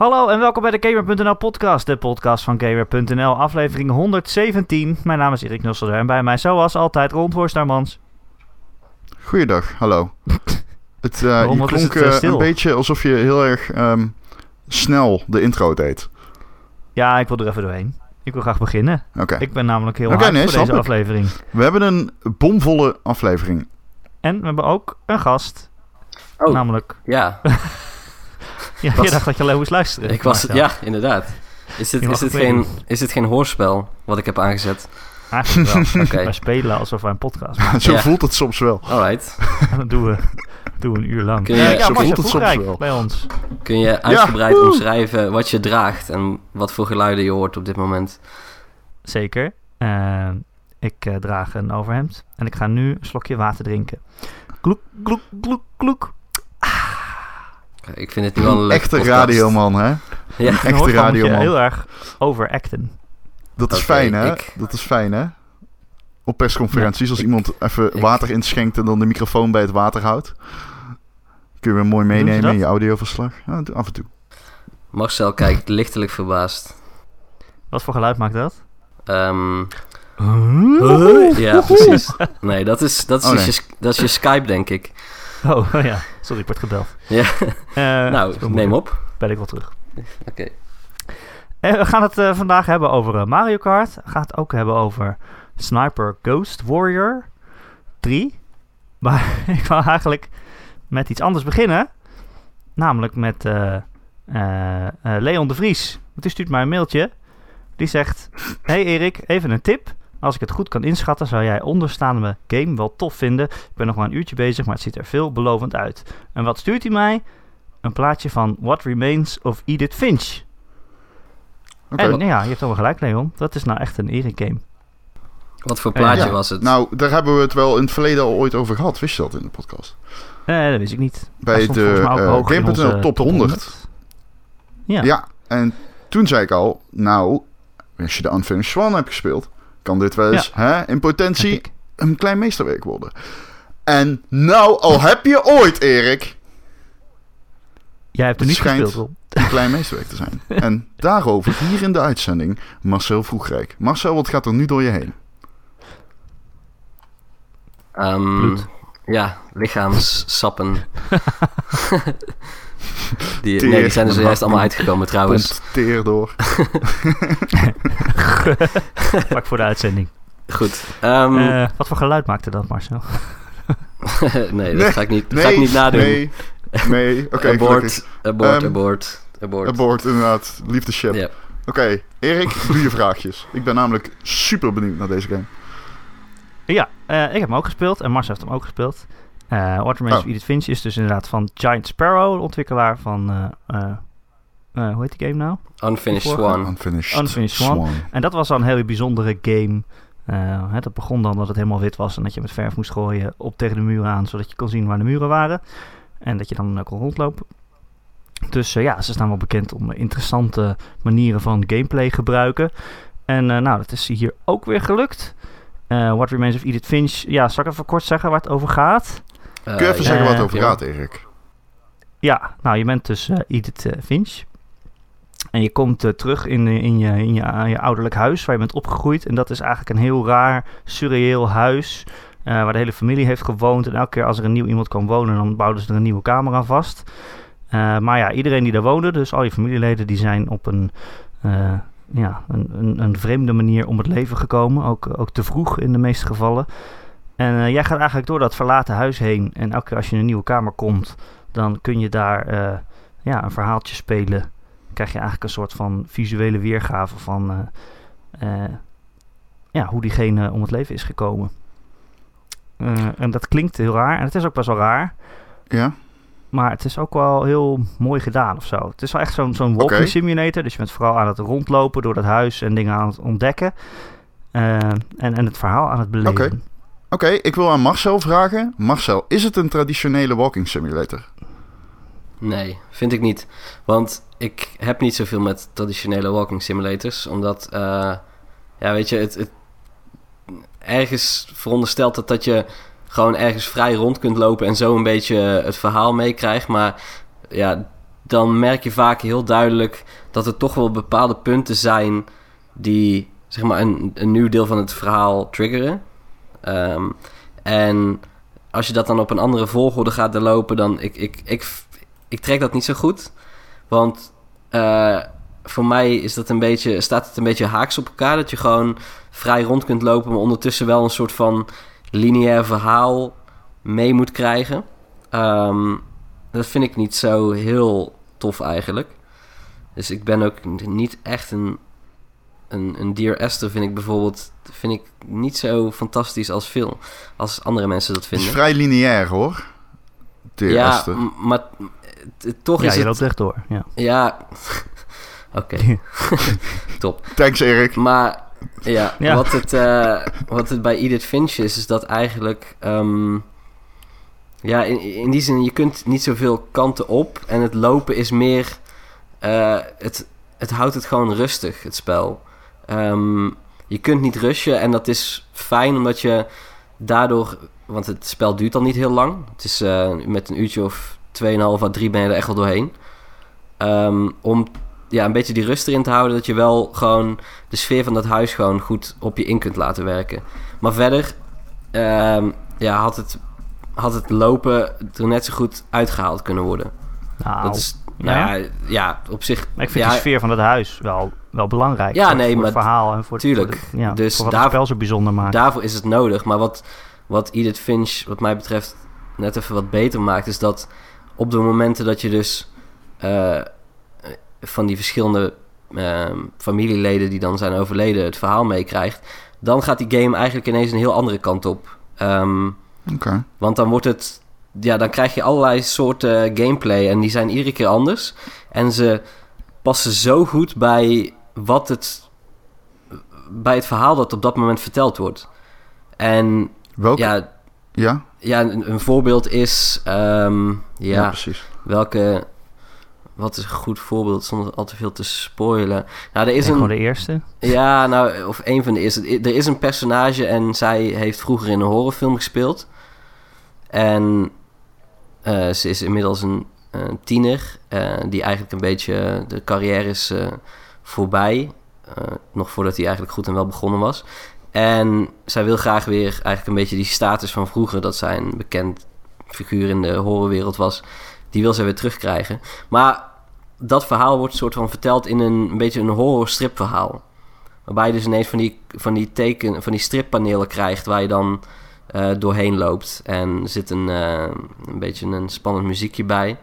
Hallo en welkom bij de Gamer.nl podcast, de podcast van Gamer.nl, aflevering 117. Mijn naam is Erik Nusselder en bij mij zoals altijd Ron Voorstarmans. Goeiedag, hallo. het, uh, Waarom, je klonk het, eh, eh, een beetje alsof je heel erg ehm, snel de intro deed. Ja, ik wil er even doorheen. Ik wil graag beginnen. Oké. Ik ben namelijk heel Oké, hard nee, voor deze ik. aflevering. We hebben een bomvolle aflevering. En we hebben ook een gast, Oh, namelijk... ja. Ja, Was- je dacht dat je alleen moest luisteren. Ik was, ja, inderdaad. Is dit, mag is, dit het geen, is dit geen hoorspel wat ik heb aangezet? Eigenlijk wel. Oké, Wij spelen alsof wij een podcast maken. Zo Ja. voelt het soms wel. alright. Dat doen we, doen we een uur lang. Kun je- Eh, zo ja, voelt het soms wel. bij ons. Kun je uitgebreid omschrijven wat je draagt en wat voor geluiden je hoort op dit moment? Zeker. Eh, ik eh, draag een overhemd en ik ga nu een slokje water drinken. Kloek, kloek, kloek, kloek. Ik vind het nu wel een Een leuke echte podcast. radioman, hè? Ja, En Echte radioman. heel erg overacten. Dat is fijn, hè? ik- Dat is fijn, hè? Op persconferenties, als ik- iemand even ik- water inschenkt en dan de microfoon bij het water houdt. Kun je weer mooi meenemen in je audioverslag. Ja, af en toe. Marcel kijkt lichtelijk verbaasd. Wat voor geluid maakt dat? Ehm, ja, precies. Nee, dat is, dat, is Oh, nee. Je, sk- dat is je Skype, denk ik. Oh ja, sorry, ik word gebeld. Ja, Eh, nou, neem op. Bel ik wel terug. Oké. Eh, we gaan het eh, vandaag hebben over Mario Kart. We gaan het ook hebben over Sniper Ghost Warrior 3. Maar ik wil eigenlijk met iets anders beginnen. Namelijk met Leon de Vries. Want die stuurt mij een mailtje. Die zegt... Hey Erik, even een tip. Als ik het goed kan inschatten, zou jij onderstaande game wel tof vinden. Ik ben nog maar een uurtje bezig, maar het ziet er veelbelovend uit. En wat stuurt hij mij? Een plaatje van What Remains of Edith Finch. Oké. En ja, je hebt wel gelijk, Leon. Dat is nou echt een Erik game. Wat voor plaatje Ja, was het? Nou, daar hebben we het wel in het verleden al ooit over gehad. Wist je dat in de podcast? Nee, dat wist ik niet. Bij de, volgens mij ook eh, Game.nl top 100. Ja. Ja. en toen zei ik al, nou, als je de Unfinished Swan hebt gespeeld, kan dit wel eens hè, in potentie een klein meesterwerk worden. En nou, al heb je ooit, Erik, Jij hebt er Het niet schijnt- gespeeld, Rob. een klein meesterwerk te zijn. En daarover hier in de uitzending Marcel Vroegrijk. Marcel, wat gaat er nu door je heen? Ehm, Bloed. Ja, lichaamssappen. die, Teer. nee, die zijn er zojuist allemaal uitgekomen trouwens. Teer door. Vlak voor de uitzending. Goed. ehm, Eh, wat voor geluid maakte dat, Marcel? nee, dat nee, ga ik niet, dat ga ik niet nadoen. Nee, nee, oké, gelukkig. abort, abort, Ehm, abort, abort. Abort, inderdaad. Liefdeship. Ja. Oké, Erik, doe je vraagjes. Ik ben namelijk super benieuwd naar deze game. Ja, eh, ik heb hem ook gespeeld en Marcel heeft hem ook gespeeld. Eh What Remains Oh. of Edith Finch is dus inderdaad van Giant Sparrow, de ontwikkelaar van... eh, eh, eh, hoe heet die game nou? Unfinished Swan. Unfinished, Unfinished Swan. En dat was dan een hele bijzondere game. Eh, hè, dat begon dan dat het helemaal wit was en dat je met verf moest gooien op tegen de muren aan, zodat je kon zien waar de muren waren. En dat je dan ook kon rondlopen. Dus eh, ja, ze staan wel bekend om interessante manieren van gameplay gebruiken. En eh, nou, dat is hier ook weer gelukt. Eh What Remains of Edith Finch. Ja, zal ik even kort zeggen waar het over gaat? Eh, Kun je even zeggen eh, over gaat, Erik? Ja, nou, je bent dus eh, Edith eh, Finch. En je komt terug in, in, je, in je, je ouderlijk huis waar je bent opgegroeid. En dat is eigenlijk een heel raar, surreëel huis. eh, waar de hele familie heeft gewoond. En elke keer als er een nieuw iemand kwam wonen, dan bouwden ze er een nieuwe kamer aan vast. Eh, maar ja, iedereen die daar woonde, dus al je familieleden, die zijn op een, eh, ja, een, een, een vreemde manier om het leven gekomen. Ook, ook te vroeg in de meeste gevallen. En eh, jij gaat eigenlijk door dat verlaten huis heen. En elke keer als je in een nieuwe kamer komt, dan kun je daar eh, ja, een verhaaltje spelen. Dan krijg je eigenlijk een soort van visuele weergave van eh, ja, hoe diegene om het leven is gekomen. En dat klinkt heel raar. En het is ook best wel raar. Ja? Maar het is ook wel heel mooi gedaan of zo. Het is wel echt zo'n zo'n walking simulator. Dus je bent vooral aan het rondlopen door dat huis en dingen aan het ontdekken. En, en het verhaal aan het beleven. Oké. Ik wil aan Marcel vragen. Marcel, is het een traditionele walking simulator? Nee, vind ik niet. Want ik heb niet zoveel met traditionele walking simulators. Omdat, eh, ja, weet je, het, het ergens veronderstelt het dat je gewoon ergens vrij rond kunt lopen en zo een beetje het verhaal meekrijgt. Maar ja, dan merk je vaak heel duidelijk dat er toch wel bepaalde punten zijn die zeg maar een, een nieuw deel van het verhaal triggeren. Ehm, en als je dat dan op een andere volgorde gaat lopen, dan ik, ik, ik, ik trek dat niet zo goed. Want eh, voor mij is dat een beetje, staat het een beetje haaks op elkaar. Dat je gewoon vrij rond kunt lopen, maar ondertussen wel een soort van lineair verhaal mee moet krijgen. Ehm, dat vind ik niet zo heel tof eigenlijk. Dus ik ben ook niet echt een. Een, een Dear Esther vind ik bijvoorbeeld vind ik niet zo fantastisch als veel. Als andere mensen dat Het vinden. is vrij lineair hoor. Dear ja, Esther. maar toch Ja, is je het... loopt rechtdoor. Ja. Ja, oké. Top. Thanks Erik. Maar ja, Ja. Wat, het, eh, wat het bij Edith Finch is, is dat eigenlijk... ehm, ja, in, in die zin, je kunt niet zoveel kanten op. En het lopen is meer... eh, het, het houdt het gewoon rustig, het spel. Ehm, je kunt niet rushen en dat is fijn omdat je daardoor... Want het spel duurt dan niet heel lang. Het is eh, met een uurtje of 2,5 à 3 ben je er echt wel doorheen. Ehm, om ja, een beetje die rust erin te houden. Dat je wel gewoon de sfeer van dat huis gewoon goed op je in kunt laten werken. Maar verder ehm, ja, had, het, had het lopen er net zo goed uitgehaald kunnen worden. Nou, dat is, nou ja? ja, ja, op zich. maar ik vind ja, de sfeer van het huis wel, wel belangrijk. Ja, voor, nee, voor maar het verhaal en voor, het- tuurlijk. voor, de- ja, Dus voor wat daar- het spel zo bijzonder maakt. Daarvoor is het nodig. Maar wat, wat Edith Finch, wat mij betreft, net even wat beter maakt, is dat op de momenten dat je dus eh, van die verschillende ehm, familieleden die dan zijn overleden het verhaal meekrijgt, dan gaat die game eigenlijk ineens een heel andere kant op. Ehm, Oké. want dan wordt het. Ja, dan krijg je allerlei soorten gameplay. En die zijn iedere keer anders. En ze passen zo goed bij wat het. bij het verhaal dat op dat moment verteld wordt. En Welke? Ja, ja, ja? ja een, een voorbeeld is. ehm, ja, precies. welke. Wat is een goed voorbeeld zonder al te veel te spoilen? Nou, er is een. gewoon de eerste. Ja, nou, of een van de eerste. Er is een personage en zij heeft vroeger in een horrorfilm gespeeld. En eh, ze is inmiddels een, tiener eh, die eigenlijk een beetje de carrière is eh, voorbij. Nog voordat hij eigenlijk goed en wel begonnen was. En zij wil graag weer eigenlijk een beetje die status van vroeger, dat zij een bekend figuur in de horrorwereld was, die wil zij weer terugkrijgen. Maar dat verhaal wordt soort van verteld in een, een beetje een horrorstripverhaal. Waarbij je dus ineens van die, van die, teken, van die strippanelen krijgt waar je dan eh, doorheen loopt. En er zit een, eh, een beetje een spannend muziekje bij.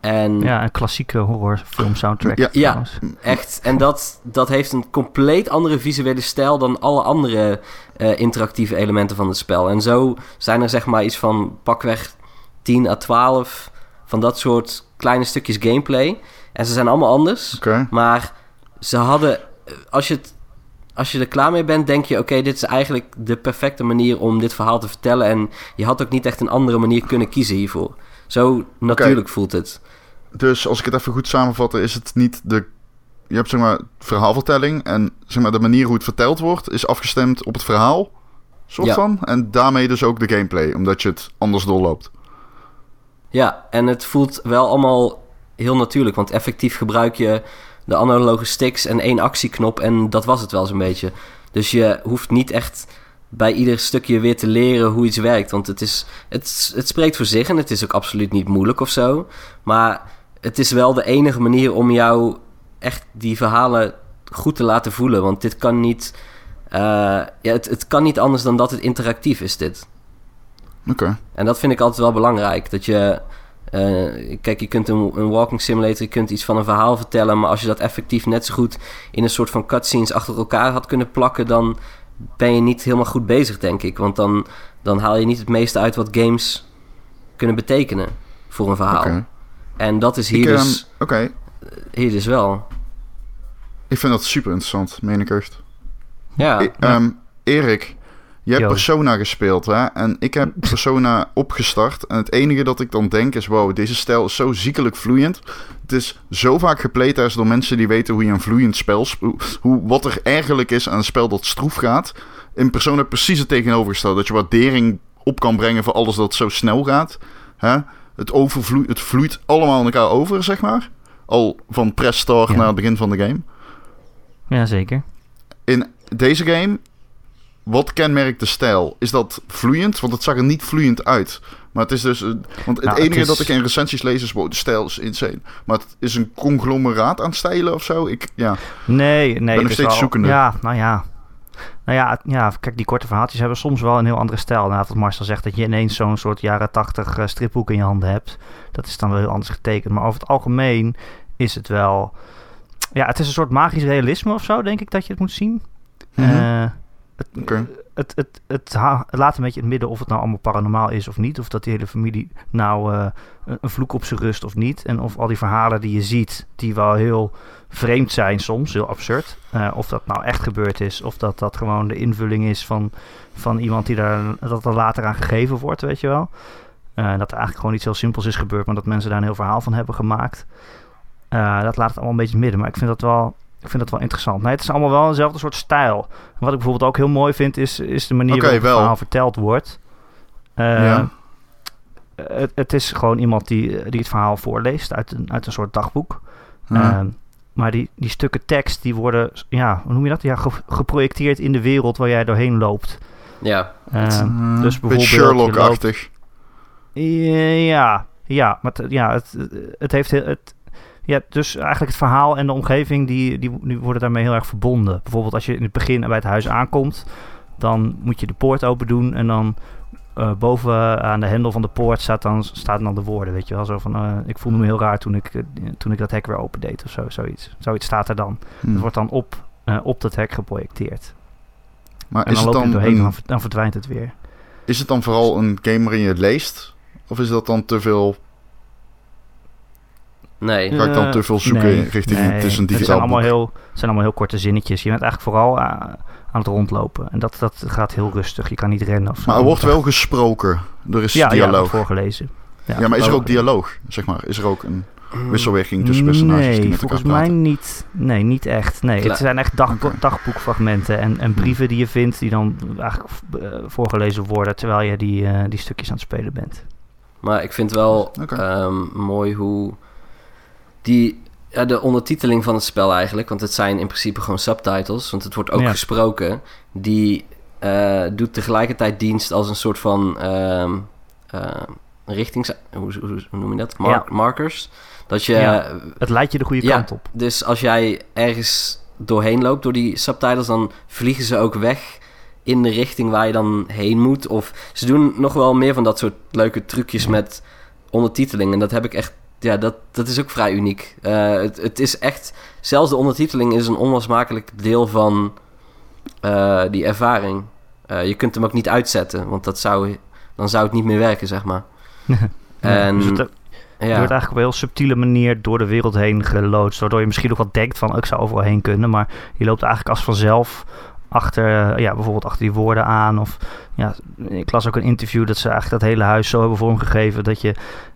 En Ja, een klassieke horrorfilm soundtrack. Ja. Ja. echt, en dat, dat heeft een compleet andere visuele stijl dan alle andere eh, interactieve elementen van het spel. En zo zijn er zeg maar iets van pakweg 10 à 12 van dat soort kleine stukjes gameplay. En ze zijn allemaal anders. Oké. Maar ze hadden, als je, het, als je er klaar mee bent, denk je: oké, dit is eigenlijk de perfecte manier om dit verhaal te vertellen. En je had ook niet echt een andere manier kunnen kiezen hiervoor. Zo natuurlijk voelt het. Dus als ik het even goed samenvat, is het niet de... Je hebt zeg maar verhaalvertelling en zeg maar de manier hoe het verteld wordt is afgestemd op het verhaal. Soort Ja. van. En daarmee dus ook de gameplay, omdat je het anders doorloopt. Ja, en het voelt wel allemaal heel natuurlijk. Want effectief gebruik je de analoge sticks en één actieknop. En dat was het wel zo'n beetje. Dus je hoeft niet echt bij ieder stukje weer te leren hoe iets werkt. Want het, is, het, het spreekt voor zich en het is ook absoluut niet moeilijk of zo. Maar het is wel de enige manier om jou echt die verhalen goed te laten voelen. Want dit kan niet... eh, ja, het, het kan niet anders dan dat het interactief is, dit. Oké. En dat vind ik altijd wel belangrijk. Dat je. Eh, kijk, je kunt een, een walking simulator, je kunt iets van een verhaal vertellen. Maar als je dat effectief net zo goed in een soort van cutscenes achter elkaar had kunnen plakken. dan ben je niet helemaal goed bezig, denk ik. Want dan, dan haal je niet het meeste uit wat games kunnen betekenen voor een verhaal. En dat is hier, ehm, dus, Oké. hier dus wel. Ik vind dat super interessant, meen ik echt. Ja, E- ehm, Erik, je hebt Yo. Persona gespeeld, hè? En ik heb Persona opgestart. En het enige dat ik dan denk is... Wow, deze stijl is zo ziekelijk vloeiend. Het is zo vaak geplaytest door mensen die weten hoe je een vloeiend spel... sp- Hoe, wat er eigenlijk is aan een spel dat stroef gaat. In Persona precies het tegenovergestelde. Dat je waardering op kan brengen voor alles dat zo snel gaat. Hè? het, overvloeit, het vloeit allemaal in elkaar over, zeg maar. Al van press start Ja. naar het begin van de game. Ja, zeker. In deze game, wat kenmerkt de stijl? Is dat vloeiend? Want het zag er niet vloeiend uit. Maar het is dus... Want het Nou, het enige is- dat ik in recensies lees is... Wow, de stijl is insane. Maar het is een conglomeraat aan stijlen of zo. Ik, ja. Nee, nee. nog het is steeds wel- zoekende. Ja, nou ja. Nou ja, ja, kijk, die korte verhaaltjes hebben soms wel een heel andere stijl. Inderdaad, wat Marcel zegt, dat je ineens zo'n soort jaren tachtig eh, stripboek in je handen hebt. Dat is dan wel heel anders getekend. Maar over het algemeen is het wel... Ja, het is een soort magisch realisme of zo, denk ik, dat je het moet zien. Eh, het, Oké. het, het, het, laat een beetje in het midden of het nou allemaal paranormaal is of niet. Of dat die hele familie nou eh, een, vloek op zijn rust of niet. En of al die verhalen die je ziet, die wel heel vreemd zijn soms, heel absurd. eh, of dat nou echt gebeurd is, of dat dat gewoon de invulling is van, van iemand die daar, dat er later aan gegeven wordt, weet je wel. Eh, dat er eigenlijk gewoon iets heel simpels is gebeurd, maar dat mensen daar een heel verhaal van hebben gemaakt. Eh, dat laat het allemaal een beetje midden, maar ik vind dat wel... Ik vind dat wel interessant. Nee, het is allemaal wel eenzelfde soort stijl. Wat ik bijvoorbeeld ook heel mooi vind, is, is de manier Oké, waarop het verhaal verteld wordt. Eh, Ja. het, het is gewoon iemand die, die het verhaal voorleest uit een, uit een soort dagboek. Ja. Ehm, maar die, die stukken tekst, die worden, ja, hoe noem je dat? Ja, ge- geprojecteerd in de wereld waar jij doorheen loopt. Ja, Ehm, Eh, dus beetje bijvoorbeeld Sherlock-achtig. ja, ja, maar het, ja, het, het heeft heel, het, ja, dus eigenlijk het verhaal en de omgeving die, die, die worden daarmee heel erg verbonden. Bijvoorbeeld als je in het begin bij het huis aankomt, dan moet je de poort open doen en dan eh, boven aan de hendel van de poort staat dan, staat dan de woorden, weet je wel. Zo van, eh, ik voelde me heel raar toen ik, eh, toen ik dat hek weer opendeed of zo, zoiets. Zoiets staat er dan. Hm. Het wordt dan op, eh, op dat hek geprojecteerd. Maar En is dan loop je doorheen en dan verdwijnt het weer. is het dan vooral een game waarin je het leest? Of is dat dan te veel... nee. Ga ik dan te veel zoeken nee, richting... nee. Het is een Het digitaal zijn allemaal, boek. heel, het zijn allemaal heel korte zinnetjes. Je bent eigenlijk vooral eh, aan het rondlopen. En dat, dat gaat heel rustig. Je kan niet rennen of zo. Maar er wordt wel gesproken. Er is ja, ja, er dialoog. wordt voorgelezen. Ja, maar is er ook dialoog, zeg maar? Is er ook een wisselwerking tussen personages die Nee, met elkaar volgens mij praten? niet. Nee, niet echt. Nee, het zijn echt dag, dagboekfragmenten en, en brieven die je vindt... die dan eigenlijk eh, voorgelezen worden... terwijl je die, eh, die stukjes aan het spelen bent. Maar ik vind wel ehm, mooi hoe die, ja, de ondertiteling van het spel eigenlijk, want het zijn in principe gewoon subtitles, want het wordt ook Ja. gesproken, die eh, doet tegelijkertijd dienst als een soort van ehm ehm, richtings... Hoe, hoe, hoe noem je dat? Mar- Ja. Markers. Dat je... Ja. Het leidt je de goede kant op. Dus als jij ergens doorheen loopt door die subtitles, dan vliegen ze ook weg in de richting waar je dan heen moet. Of ze doen nog wel meer van dat soort leuke trucjes met ondertiteling. En dat heb ik echt, ja, dat, dat is ook vrij uniek. Eh, het, het is echt, zelfs de ondertiteling is een onlosmakelijk deel van eh, die ervaring. Eh, je kunt hem ook niet uitzetten, want dat zou, dan zou het niet meer werken, zeg maar. En- dus het, Ja. Wordt eigenlijk op een heel subtiele manier door de wereld heen geloodst. Waardoor je misschien nog wat denkt van, oh, ik zou overal heen kunnen. Maar je loopt eigenlijk als vanzelf achter, ja, bijvoorbeeld achter die woorden aan. Of ja, ik las ook een interview dat ze eigenlijk dat hele huis zo hebben vormgegeven dat je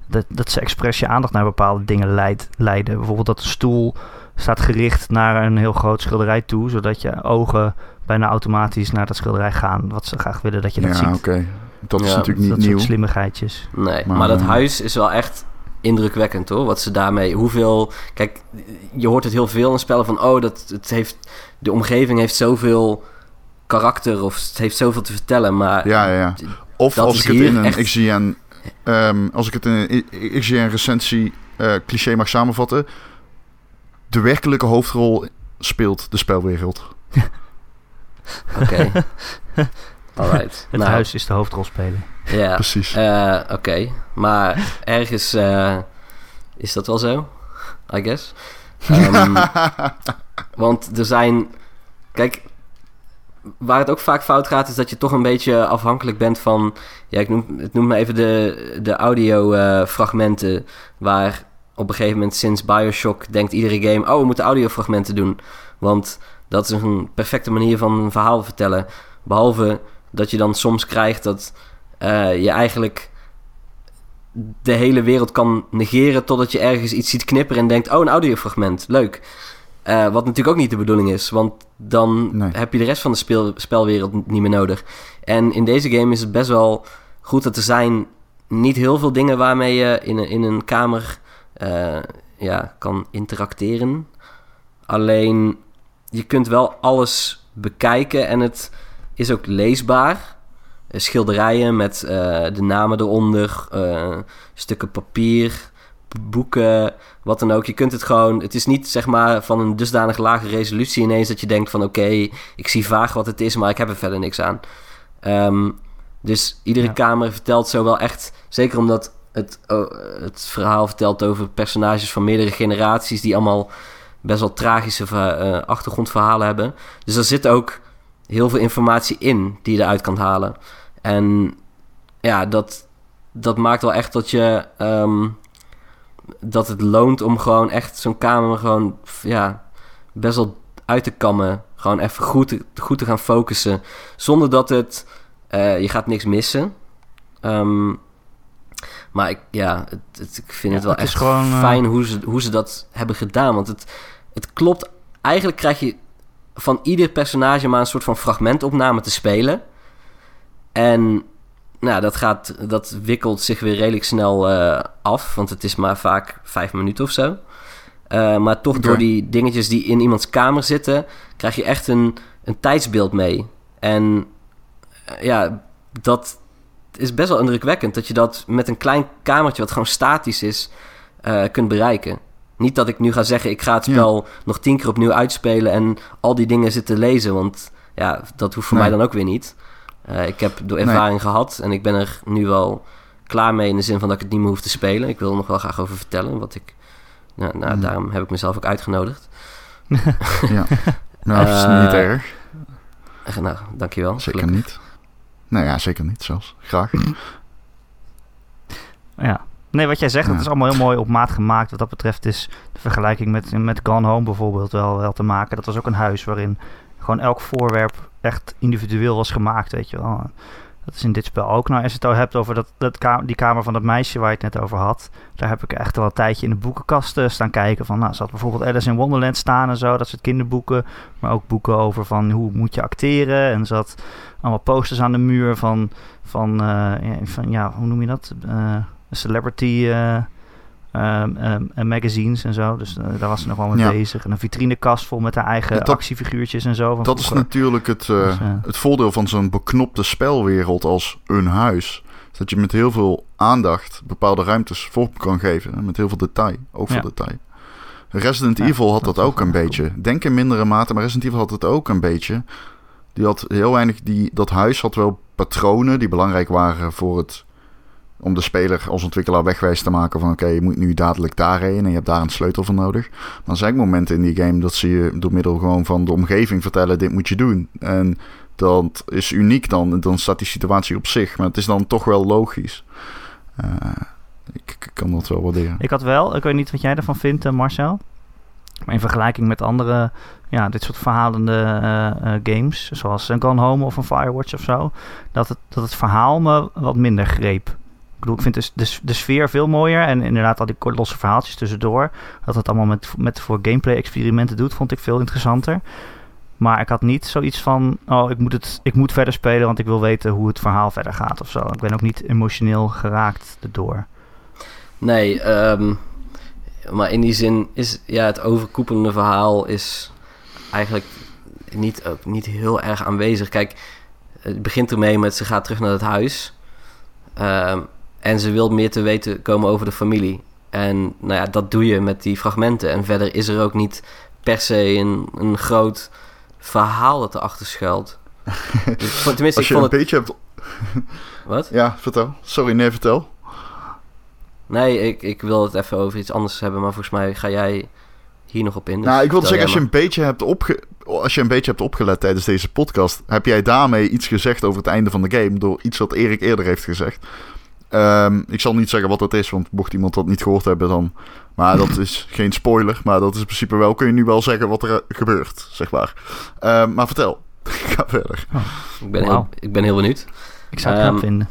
dat, dat ze expres je aandacht naar bepaalde dingen leidt, leiden. Bijvoorbeeld dat de stoel staat gericht naar een heel groot schilderij toe, zodat je ogen bijna automatisch naar dat schilderij gaan. Wat ze graag willen dat je dat Ja, ziet. oké. Dat is Ja, natuurlijk niet dat nieuw. soort slimmigheidjes. Nee, maar, Maar, dat eh, huis is wel echt indrukwekkend hoor. Wat ze daarmee, hoeveel. Kijk, je hoort het heel veel in spellen van. Oh, dat, het heeft, de omgeving heeft zoveel karakter of het heeft zoveel te vertellen. Maar Ja, ja, ja. Of als is ik het in een echt- XGN, ehm, als ik het in een recensie eh, cliché mag samenvatten, de werkelijke hoofdrol speelt de spelwereld. oké. Alright. Het Nou, huis is de hoofdrolspeler. Ja, Precies. eh, oké. Maar ergens eh, is dat wel zo, I guess. Ehm, Want er zijn. Kijk, waar het ook vaak fout gaat, is dat je toch een beetje afhankelijk bent van. Ja, ik noem, het noem maar even de, de audio-fragmenten. waar op een gegeven moment sinds Bioshock denkt iedere game: oh, we moeten audiofragmenten doen. Want dat is een perfecte manier van een verhaal vertellen. Behalve dat je dan soms krijgt dat eh, je eigenlijk de hele wereld kan negeren totdat je ergens iets ziet knipperen en denkt: oh, een audiofragment, leuk. Eh, wat natuurlijk ook niet de bedoeling is, want dan Nee. heb je de rest van de speel, spelwereld niet meer nodig. En in deze game is het best wel goed dat er zijn niet heel veel dingen waarmee je in een, in een kamer eh, ja, kan interacteren. Alleen je kunt wel alles bekijken en het is ook leesbaar. Eh, schilderijen met eh, de namen eronder, stukken papier, boeken, wat dan ook. Je kunt het gewoon, het is niet zeg maar van een dusdanig lage resolutie ineens dat je denkt van oké, ik zie vaag wat het is, maar ik heb er verder niks aan. Ehm, dus iedere Ja. kamer vertelt zo wel echt, zeker omdat het, oh, het verhaal vertelt over personages van meerdere generaties die allemaal best wel tragische eh, achtergrondverhalen hebben. Dus er zit ook heel veel informatie in die je eruit kan halen. En ja, dat, dat maakt wel echt dat je ehm, dat het loont om gewoon echt zo'n kamer gewoon ja, best wel uit te kammen. Gewoon even goed, te- goed te gaan focussen. Zonder dat het eh, je gaat niks missen. Ehm, maar ik, ja, het, het- ik vind Ja, het wel het echt gewoon, eh, fijn hoe ze, hoe ze dat hebben gedaan. Want het, het klopt. Eigenlijk krijg je van ieder personage maar een soort van fragmentopname te spelen. En nou, dat, gaat, dat wikkelt zich weer redelijk snel eh, af. Want het is maar vaak vijf minuten of zo. Eh, maar toch door die dingetjes die in iemands kamer zitten, krijg je echt een, een tijdsbeeld mee. En eh, ja, dat is best wel indrukwekkend. Dat je dat met een klein kamertje, wat gewoon statisch is, kunt bereiken. Niet dat ik nu ga zeggen, ik ga het Ja. spel nog tien keer opnieuw uitspelen en al die dingen zitten lezen. Want ja, dat hoeft voor Nee. mij dan ook weer niet. Eh, ik heb door Nee. ervaring gehad en ik ben er nu wel klaar mee in de zin van dat ik het niet meer hoef te spelen. Ik wil er nog wel graag over vertellen, wat ik... Nou, nou Mhm. daarom heb ik mezelf ook uitgenodigd. Ja. Nou, dat is Eh, niet erg. Eh, Nou, dankjewel. Zeker gelukkig. niet. Nou ja, zeker niet zelfs. Graag. Ja. Nee, wat jij zegt, Ja. dat is allemaal heel mooi op maat gemaakt. Wat dat betreft is de vergelijking met, met Gone Home bijvoorbeeld wel, wel te maken. Dat was ook een huis waarin gewoon elk voorwerp echt individueel was gemaakt, weet je wel. Dat is in dit spel ook. Nou, als je het al hebt over dat, dat die kamer van dat meisje waar je het net over had. Daar heb ik echt wel een tijdje in de boekenkasten staan kijken. Van, nou, zat bijvoorbeeld Alice in Wonderland staan en zo. Dat soort kinderboeken. Maar ook boeken over van hoe moet je acteren. En zat allemaal posters aan de muur van, van, eh, van ja, hoe noem je dat? Eh, celebrity eh, ehm, ehm, eh, magazines en zo. Dus eh, daar was ze nog wel mee Ja. bezig. En een vitrinekast vol met haar eigen dat- actiefiguurtjes en zo. van Dat is natuurlijk het, eh, Dus, eh, het voordeel van zo'n beknopte spelwereld als een huis. Is Dat je met heel veel aandacht bepaalde ruimtes vorm kan geven. hè, Met heel veel detail, over Ja. detail. Resident Ja, Evil had dat ook een cool. beetje. Denk in mindere mate, maar Resident Evil had het ook een beetje. Die had heel weinig. Die, dat huis had wel patronen die belangrijk waren voor het. Om de speler als ontwikkelaar wegwijs te maken van oké, je moet nu dadelijk daarheen en je hebt daar een sleutel voor nodig. Maar er momenten in die game dat ze je door middel gewoon van de omgeving vertellen, dit moet je doen. En dat is uniek dan, dan staat die situatie op zich. Maar het is dan toch wel logisch. Eh, ik, ik kan dat wel waarderen. Ik had wel, ik weet niet wat jij ervan vindt, eh, Marcel. Maar in vergelijking met andere, ja, dit soort verhalende eh, games, zoals een Gone Home of een Firewatch of zo, dat het, dat het verhaal me wat minder greep. Ik bedoel, ik vind de, de, de sfeer veel mooier en inderdaad al die losse verhaaltjes tussendoor. Dat het allemaal met, met voor gameplay-experimenten doet, vond ik veel interessanter. Maar ik had niet zoiets van, oh, ik moet, het, ik moet verder spelen, want ik wil weten hoe het verhaal verder gaat of zo. Ik ben ook niet emotioneel geraakt erdoor. Nee, ehm, maar in die zin is ja, het overkoepelende verhaal is eigenlijk niet, niet heel erg aanwezig. Kijk, het begint ermee met ze gaat terug naar het huis. Ehm, en ze wil meer te weten komen over de familie. En nou ja, dat doe je met die fragmenten. En verder is er ook niet per se een, een groot verhaal dat erachter schuilt. Dus, tenminste, ik Als je vond een het... beetje hebt... Wat? Ja, vertel. Sorry, nee, vertel. Nee, ik, ik wil het even over iets anders hebben, maar volgens mij ga jij hier nog op in. dus nou, ik vertel zeggen, als je, een beetje hebt opge als je een beetje hebt opgelet tijdens deze podcast, heb jij daarmee iets gezegd over het einde van de game door iets wat Erik eerder heeft gezegd. Ehm, ik zal niet zeggen wat dat is, want mocht iemand dat niet gehoord hebben, dan. Maar dat is geen spoiler, maar dat is in principe wel. Kun je nu wel zeggen wat er eh, gebeurt, zeg maar. Ehm, maar vertel. Ga verder. maar. Ik ben, heel, ik ben heel benieuwd. Ik zou het knap Ehm, vinden.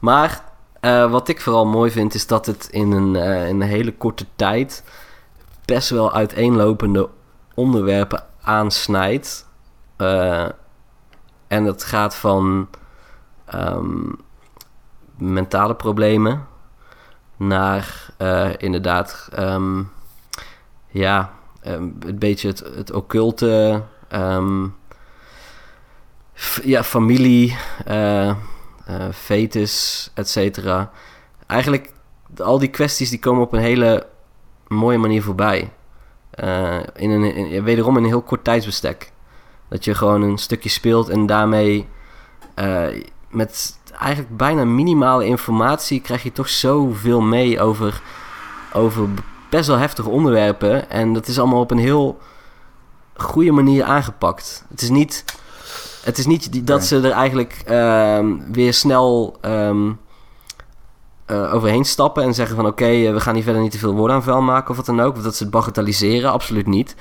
Maar eh, wat ik vooral mooi vind, is dat het in een, eh, in een hele korte tijd best wel uiteenlopende onderwerpen aansnijdt. Eh, en dat gaat van ehm, mentale problemen naar eh, inderdaad, ehm, ja, um, een beetje het, occulte, um, ja, familie, uh, uh, fetus, et cetera. Eigenlijk, al die kwesties die komen op een hele mooie manier voorbij. In een, wederom in een heel kort tijdsbestek. Dat je gewoon een stukje speelt en daarmee met eigenlijk bijna minimale informatie krijg je toch zoveel mee over, over best wel heftige onderwerpen. En dat is allemaal op een heel goede manier aangepakt. Het is niet, het is niet dat ze er eigenlijk uh, weer snel um, uh, overheen stappen en zeggen van oké, okay, uh, we gaan hier verder niet te veel woorden aan vuil maken of wat dan ook. Of dat ze het bagatelliseren, absoluut niet.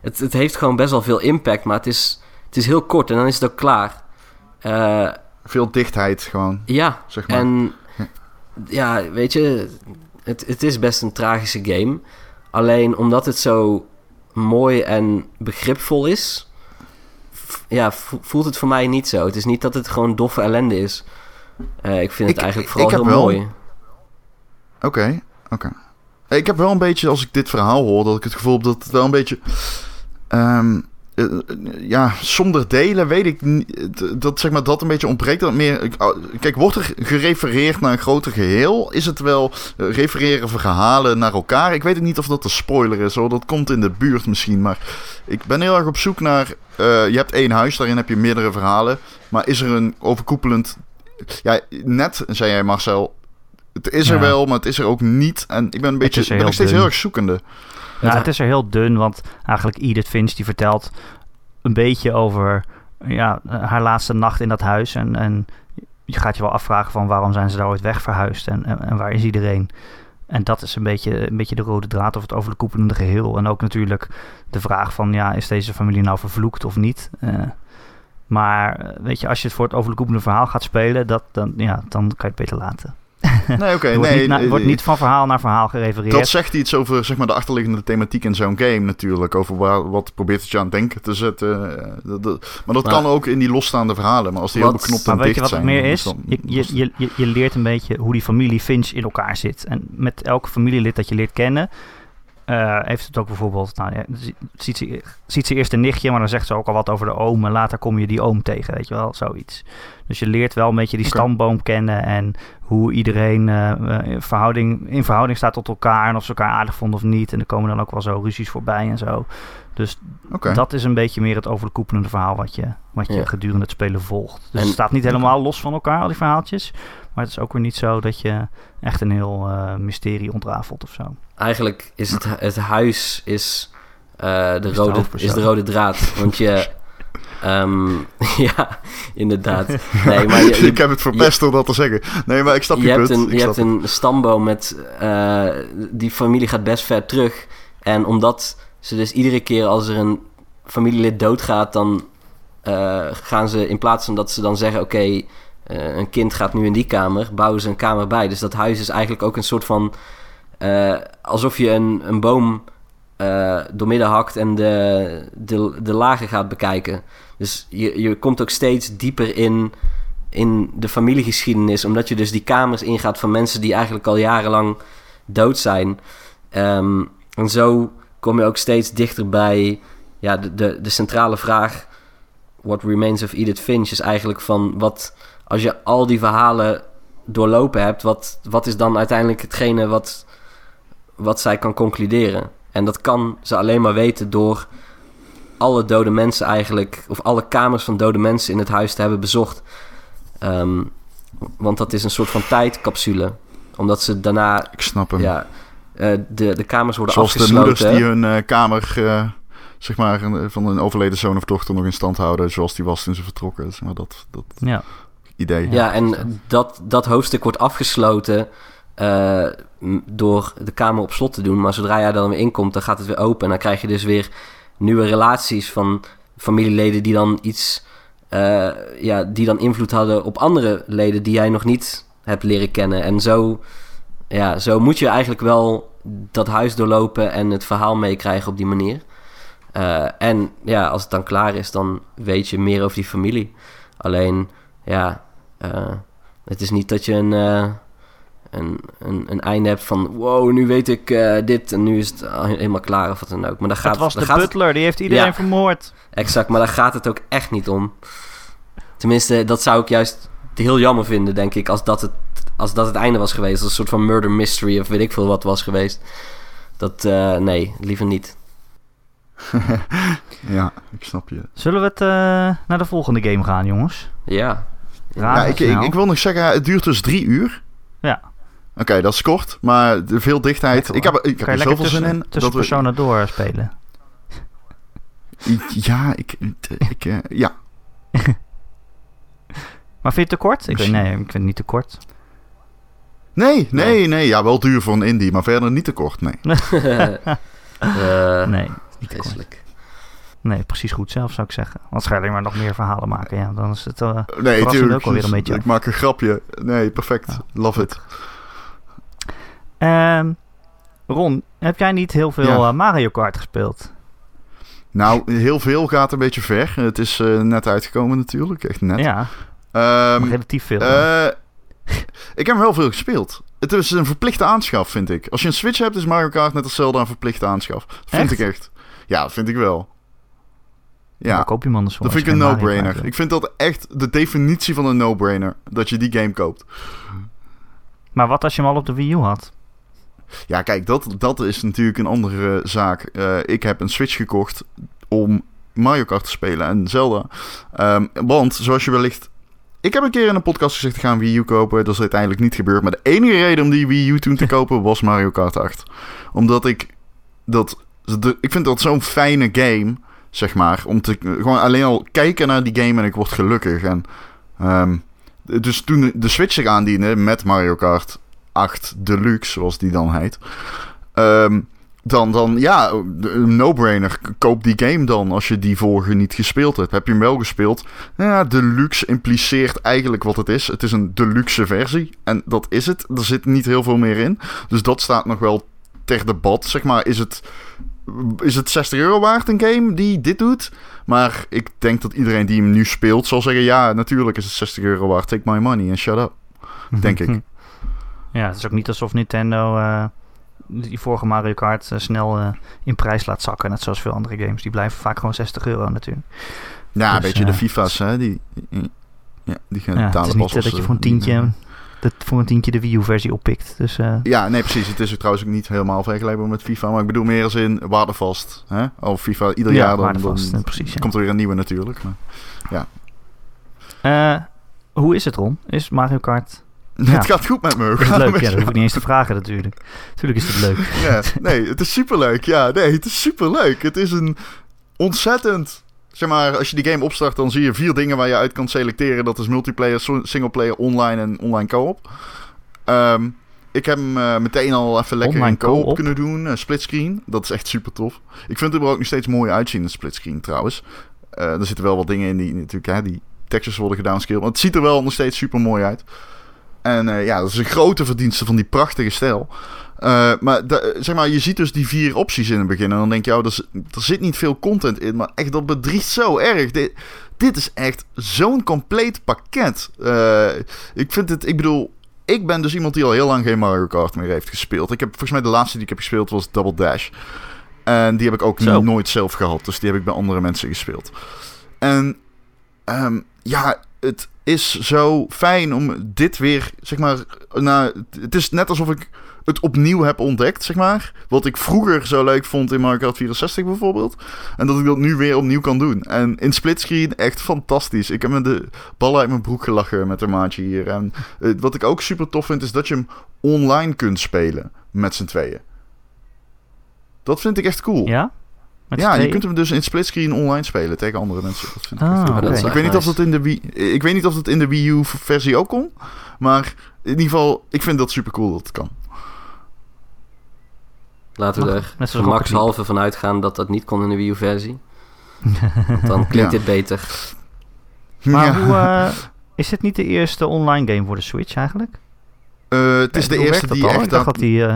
Het, het heeft gewoon best wel veel impact, maar het is, het is heel kort en dan is het ook klaar. Uh, veel dichtheid gewoon. Ja, zeg maar. en ja, weet je, het, het is best een tragische game. Alleen omdat het zo mooi en begripvol is, ja, voelt het voor mij niet zo. Het is niet dat het gewoon doffe ellende is. Uh, ik vind het eigenlijk vooral heel wel... mooi. Oké, okay, oké. Okay. Ik heb wel een beetje, als ik dit verhaal hoor, dat ik het gevoel heb dat het wel een beetje... Um, uh, ja, zonder delen weet ik. Dat, zeg maar, dat een beetje ontbreekt. Dat meer, oh, kijk, wordt er gerefereerd naar een groter geheel? Is het wel uh, refereren verhalen naar elkaar? Ik weet niet of dat een spoiler is hoor. Dat komt in de buurt misschien. Maar ik ben heel erg op zoek naar. Uh, je hebt één huis, daarin heb je meerdere verhalen. Maar is er een overkoepelend. Ja, net zei jij Marcel. Het is er wel, maar het is er ook niet. En ik ben een beetje. ben nog steeds heel erg zoekende. Nou, het is er heel dun, want eigenlijk Edith Finch die vertelt een beetje over ja, haar laatste nacht in dat huis. En, en je gaat je wel afvragen van waarom zijn ze daar ooit wegverhuisd en, en, en waar is iedereen? En dat is een beetje, een beetje de rode draad of het overkoepelende geheel. En ook natuurlijk de vraag van, ja, is deze familie nou vervloekt of niet? Uh, maar weet je, als je het voor het overkoepelende verhaal gaat spelen, dat, dan, ja, dan kan je het beter laten. Nee, oké. wordt, nee, niet, wordt niet van verhaal naar verhaal gerefereerd. Dat zegt iets over zeg maar, de achterliggende thematiek in zo'n game natuurlijk. Over waar, wat probeert het je aan het denken te zetten. Eh, dat, dat, maar dat maar, kan ook in die losstaande verhalen. Maar als die wat, heel beknopt en maar weet dicht je wat het meer is? Dan, je, je, je, je leert een beetje hoe die familie Finch in elkaar zit. En met elke familielid dat je leert kennen... Uh, heeft het ook bijvoorbeeld, nou, ja, ziet, ze, ziet ze eerst een nichtje, maar dan zegt ze ook al wat over de oom. En later kom je die oom tegen, weet je wel, zoiets. Dus je leert wel een beetje die okay. stamboom kennen en hoe iedereen uh, verhouding, in verhouding staat tot elkaar. En of ze elkaar aardig vonden of niet. En er komen dan ook wel zo ruzies voorbij en zo. Dus okay. dat is een beetje meer het overkoepelende verhaal wat je, wat je ja. gedurende het spelen volgt. Dus en, het staat niet helemaal los van elkaar, al die verhaaltjes. Maar het is ook weer niet zo dat je echt een heel uh, mysterie ontrafelt of zo. Eigenlijk is het, het huis is, uh, de, is rode, de is de rode draad. Want je... Um, ja, inderdaad. Nee, maar je, je, ik heb het verpest door dat te zeggen. Nee, maar ik snap je, je punt. Hebt een, ik je hebt een stamboom met... Uh, die familie gaat best ver terug. En omdat ze dus iedere keer als er een familielid doodgaat... dan uh, gaan ze in plaats van dat ze dan zeggen... oké, okay, uh, een kind gaat nu in die kamer... bouwen ze een kamer bij. Dus dat huis is eigenlijk ook een soort van... alsof je een, een boom uh, doormidden hakt en de, de, de lagen gaat bekijken. Dus je, je komt ook steeds dieper in, in de familiegeschiedenis, omdat je dus die kamers ingaat van mensen die eigenlijk al jarenlang dood zijn. Um, en zo kom je ook steeds dichter bij ja, de, de, de centrale vraag: What Remains of Edith Finch is eigenlijk van wat als je al die verhalen doorlopen hebt, wat, wat is dan uiteindelijk hetgene wat, wat zij kan concluderen? En dat kan ze alleen maar weten door alle dode mensen eigenlijk, of alle kamers van dode mensen in het huis te hebben bezocht. Um, want dat is een soort van tijdcapsule. Omdat ze daarna. Ik snap hem. Ja, uh, de, de kamers worden Zoals afgesloten. Zoals de moeders die hun uh, kamer, uh, zeg maar, van een overleden zoon of dochter nog in stand houden. Zoals die was toen ze vertrokken. Zeg maar dat, dat ja. Idee. Ja, en dat, dat hoofdstuk wordt afgesloten. Uh, door de kamer op slot te doen. Maar zodra jij dan weer inkomt, dan gaat het weer open. En dan krijg je dus weer nieuwe relaties van familieleden die dan iets. Uh, ja, die dan invloed hadden op andere leden die jij nog niet hebt leren kennen. En zo, ja, zo moet je eigenlijk wel dat huis doorlopen en het verhaal meekrijgen op die manier. Uh, en ja, als het dan klaar is, dan weet je meer over die familie. Alleen, ja, Het is niet dat je een, eh, een, een, een einde hebt van... Wow, nu weet ik eh, dit en nu is het al helemaal klaar of wat dan ook. Maar daar gaat, Dat was daar de gaat het- butler, die heeft iedereen Ja. vermoord. Exact, maar daar gaat het ook echt niet om. Tenminste, dat zou ik juist heel jammer vinden, denk ik, als dat het, als dat het einde was geweest. Als een soort van murder mystery of weet ik veel wat was geweest. Dat, eh, nee, liever niet. Ja, ik snap je. Zullen we het eh, naar de volgende game gaan, jongens? Ja. Raar ja, ik, ik, ik wil nog zeggen, het duurt dus drie uur. Ja. Oké, dat is kort, maar de veel dichtheid. Lekker, ik heb, ik heb er zoveel tussen, zin in. tussen dat we- personen doorspelen. Ja, ik, ik, eh, ja. Maar vind je het te kort? Ik weet, nee, ik vind het niet te kort. Nee, nee, nee. Ja, wel duur voor een indie, maar verder niet te kort, nee. Eh, Nee, niet te kort. Nee, precies goed zelf zou ik zeggen. Anders ga je alleen maar nog meer verhalen maken. Ja, dan is het... eh, Nee, tuurlijk. ook alweer een beetje. Ik maak een grapje. Nee, perfect. Ja. Love it. Ehm, Ron, heb jij niet heel veel Ja. eh, Mario Kart gespeeld? Nou, heel veel gaat een beetje ver. Het is eh, net uitgekomen natuurlijk. Echt net. Ja, Ehm, relatief veel. ik heb wel veel gespeeld. Het is een verplichte aanschaf, vind ik. Als je een Switch hebt, is Mario Kart net als Zelda een verplichte aanschaf. Dat vind Echt? ik echt. Ja, dat vind ik wel. Ja. Ja, koop je hem anders voor. dat vind ik een no-brainer. Ik vind dat echt de definitie van een no-brainer. Dat je die game koopt. Maar wat als je hem al op de Wii U had? Ja, kijk, dat, dat is natuurlijk een andere zaak. Eh, ik heb een Switch gekocht om Mario Kart te spelen en Zelda. Ehm, want, zoals je wellicht... Ik heb een keer in een podcast gezegd, ik ga een Wii U kopen. Dat is uiteindelijk niet gebeurd. Maar de enige reden om die Wii U toen te kopen was Mario Kart 8. Omdat ik dat... de- ik vind dat zo'n fijne game, zeg maar. Om te gewoon alleen al kijken naar die game en ik word gelukkig. En, ehm, dus toen de Switch zich aandiende met Mario Kart 8 Deluxe, zoals die dan heet. ehm, dan, dan, ja, no-brainer. Koop die game dan als je die vorige niet gespeeld hebt. Heb je hem wel gespeeld? Ja, Deluxe impliceert eigenlijk wat het is. Het is een deluxe versie. En dat is het. Er zit niet heel veel meer in. Dus dat staat nog wel ter debat. Zeg maar, is het, is het 60 euro waard een game die dit doet? Maar ik denk dat iedereen die hem nu speelt zal zeggen... Ja, natuurlijk is het 60 euro waard. Take my money and shut up. Denk ik. Ja, het is ook niet alsof Nintendo eh, die vorige Mario Kart eh, snel eh, in prijs laat zakken. Net zoals veel andere games. Die blijven vaak gewoon 60 euro natuurlijk. Ja, Dus, weet je, de FIFA's, hè, die, ja, die gaan Ja, het is niet pas als dat je voor een tientje, dat voor een tientje de Wii U versie oppikt. Dus eh, Ja, nee, precies. Het is ook trouwens ook niet helemaal vergelijkbaar met FIFA. Maar ik bedoel meer als in waardevast. Hè? Of FIFA ieder Ja, jaar dan, waardevast, dan precies, ja. komt er weer een nieuwe natuurlijk. Maar eh, hoe is het Ron? Is Mario Kart... Ja. Het gaat goed met me. Is het leuk? Ja, dat hoef ik niet eens te vragen natuurlijk. Tuurlijk is het leuk. Ja, nee, het is superleuk. Ja, nee, het is superleuk. Het is een ontzettend... Zeg maar, als je die game opstart, dan zie je vier dingen waar je uit kan selecteren. Dat is multiplayer, singleplayer, online en online co-op. Ehm, ik heb hem eh, meteen al even lekker Online in co-op kunnen doen. eh, splitscreen. Dat is echt super tof. Ik vind het er ook nog steeds mooi uitzien, een splitscreen trouwens. Eh, er zitten wel wat dingen in die natuurlijk, hè, die textures worden gedownscaled. Maar het ziet er wel nog steeds super mooi uit. En ja, dat is een grote verdienste van die prachtige stijl. Eh, maar zeg maar, je ziet dus die vier opties in het begin. En dan denk je, oh, er, er zit niet veel content in. Maar echt, dat bedriegt zo erg. Dit, dit is echt zo'n compleet pakket. Eh, ik vind het, ik bedoel, ik ben dus iemand die al heel lang geen Mario Kart meer heeft gespeeld. Ik heb volgens mij de laatste die ik heb gespeeld was Double Dash. En die heb ik ook Zo. nooit zelf gehad. Dus die heb ik bij andere mensen gespeeld. En ehm, ja, het is zo fijn om dit weer, zeg maar, na, het is net alsof ik het opnieuw heb ontdekt, zeg maar. Wat ik vroeger zo leuk vond in Mario Kart 64 bijvoorbeeld. En dat ik dat nu weer opnieuw kan doen. En in splitscreen echt fantastisch. Ik heb me de ballen uit mijn broek gelachen met een maatje hier. En eh, wat ik ook super tof vind, is dat je hem online kunt spelen met z'n tweeën. Dat vind ik echt cool. Ja? Ja, je kunt hem dus in splitscreen online spelen tegen andere mensen. Dat vind ik Ah, cool. Dat Ik weet niet of dat in de Wii, ik weet niet of dat in de Wii U versie ook kon, maar in ieder geval, ik vind dat super cool dat het kan. Laten we er net zoals Rocket gemakshalve van uitgaan dat dat niet kon in de Wii U-versie. Want dan klinkt Ja. dit beter. Maar Ja. hoe, eh, is dit niet de eerste online game voor de Switch eigenlijk? Eh, het is Eh, de eerste die echt Ik dacht dat... dat die... eh,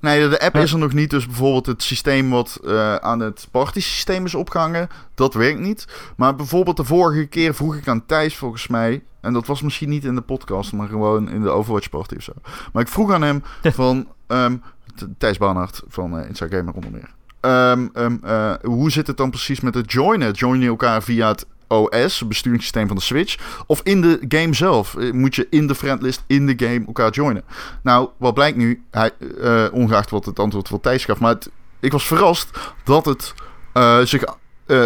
Nee, de app is er nog niet. Dus bijvoorbeeld het systeem wat eh, aan het partysysteem is opgehangen, dat werkt niet. Maar bijvoorbeeld de vorige keer vroeg ik aan Thijs volgens mij, en dat was misschien niet in de podcast, maar gewoon in de Overwatch party of zo. Maar ik vroeg aan hem van, ehm, Th- Thijs Barnard van Inside Gamer onder meer. Ehm, ehm, eh, hoe zit het dan precies met het joinen? Join je elkaar via het OS, besturingssysteem van de Switch, of in de game zelf? Eh, Moet je in de friendlist, in de game elkaar joinen? Nou, wat blijkt nu, hij, eh, ongeacht wat het antwoord van Thijs gaf, maar ik was verrast dat het eh, zich.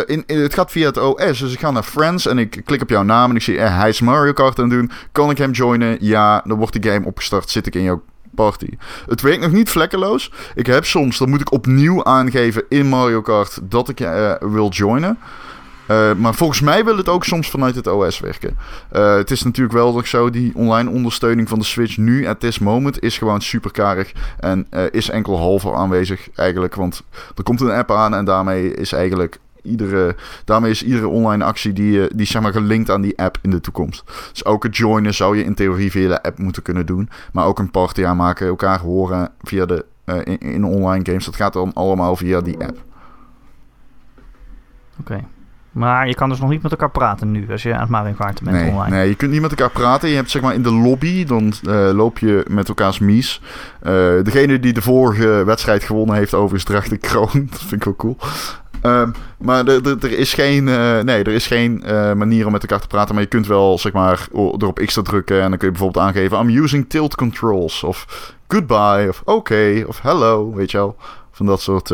in, het gaat via het OS, dus ik ga naar Friends en ik klik op jouw naam en ik zie, hij is Mario Kart aan doen. Kan ik hem joinen? Ja, dan wordt de game opgestart, zit ik in jouw party. Het werkt nog niet vlekkeloos. Ik heb soms, dan moet ik opnieuw aangeven in Mario Kart dat ik eh, wil joinen. Eh, maar volgens mij wil het ook soms vanuit het OS werken. Eh, het is natuurlijk wel ook zo, die online ondersteuning van de Switch nu, at this moment, is gewoon super karig. En eh, is enkel halve aanwezig eigenlijk. Want er komt een app aan en daarmee is eigenlijk iedere, daarmee is iedere online actie die, die zeg maar gelinkt aan die app in de toekomst. Dus ook het joinen zou je in theorie via de app moeten kunnen doen. Maar ook een party aanmaken, elkaar horen via de, in, in online games. Dat gaat dan allemaal via die app. Oké. Maar je kan dus nog niet met elkaar praten nu als je aan het Mario Kart bent Nee, online. nee, je kunt niet met elkaar praten. Je hebt zeg maar in de lobby, dan eh, loop je met elkaars mies. Eh, degene die de vorige wedstrijd gewonnen heeft, overigens draagt de kroon. Dat vind ik wel cool. Ehm, maar er- is geen, eh, nee, er is geen eh, manier om met elkaar te praten. Maar je kunt wel zeg maar o- er op X te drukken. En dan kun je bijvoorbeeld aangeven: I'm using tilt controls. Of goodbye. Of oké. of hello. Weet je wel. Van dat soort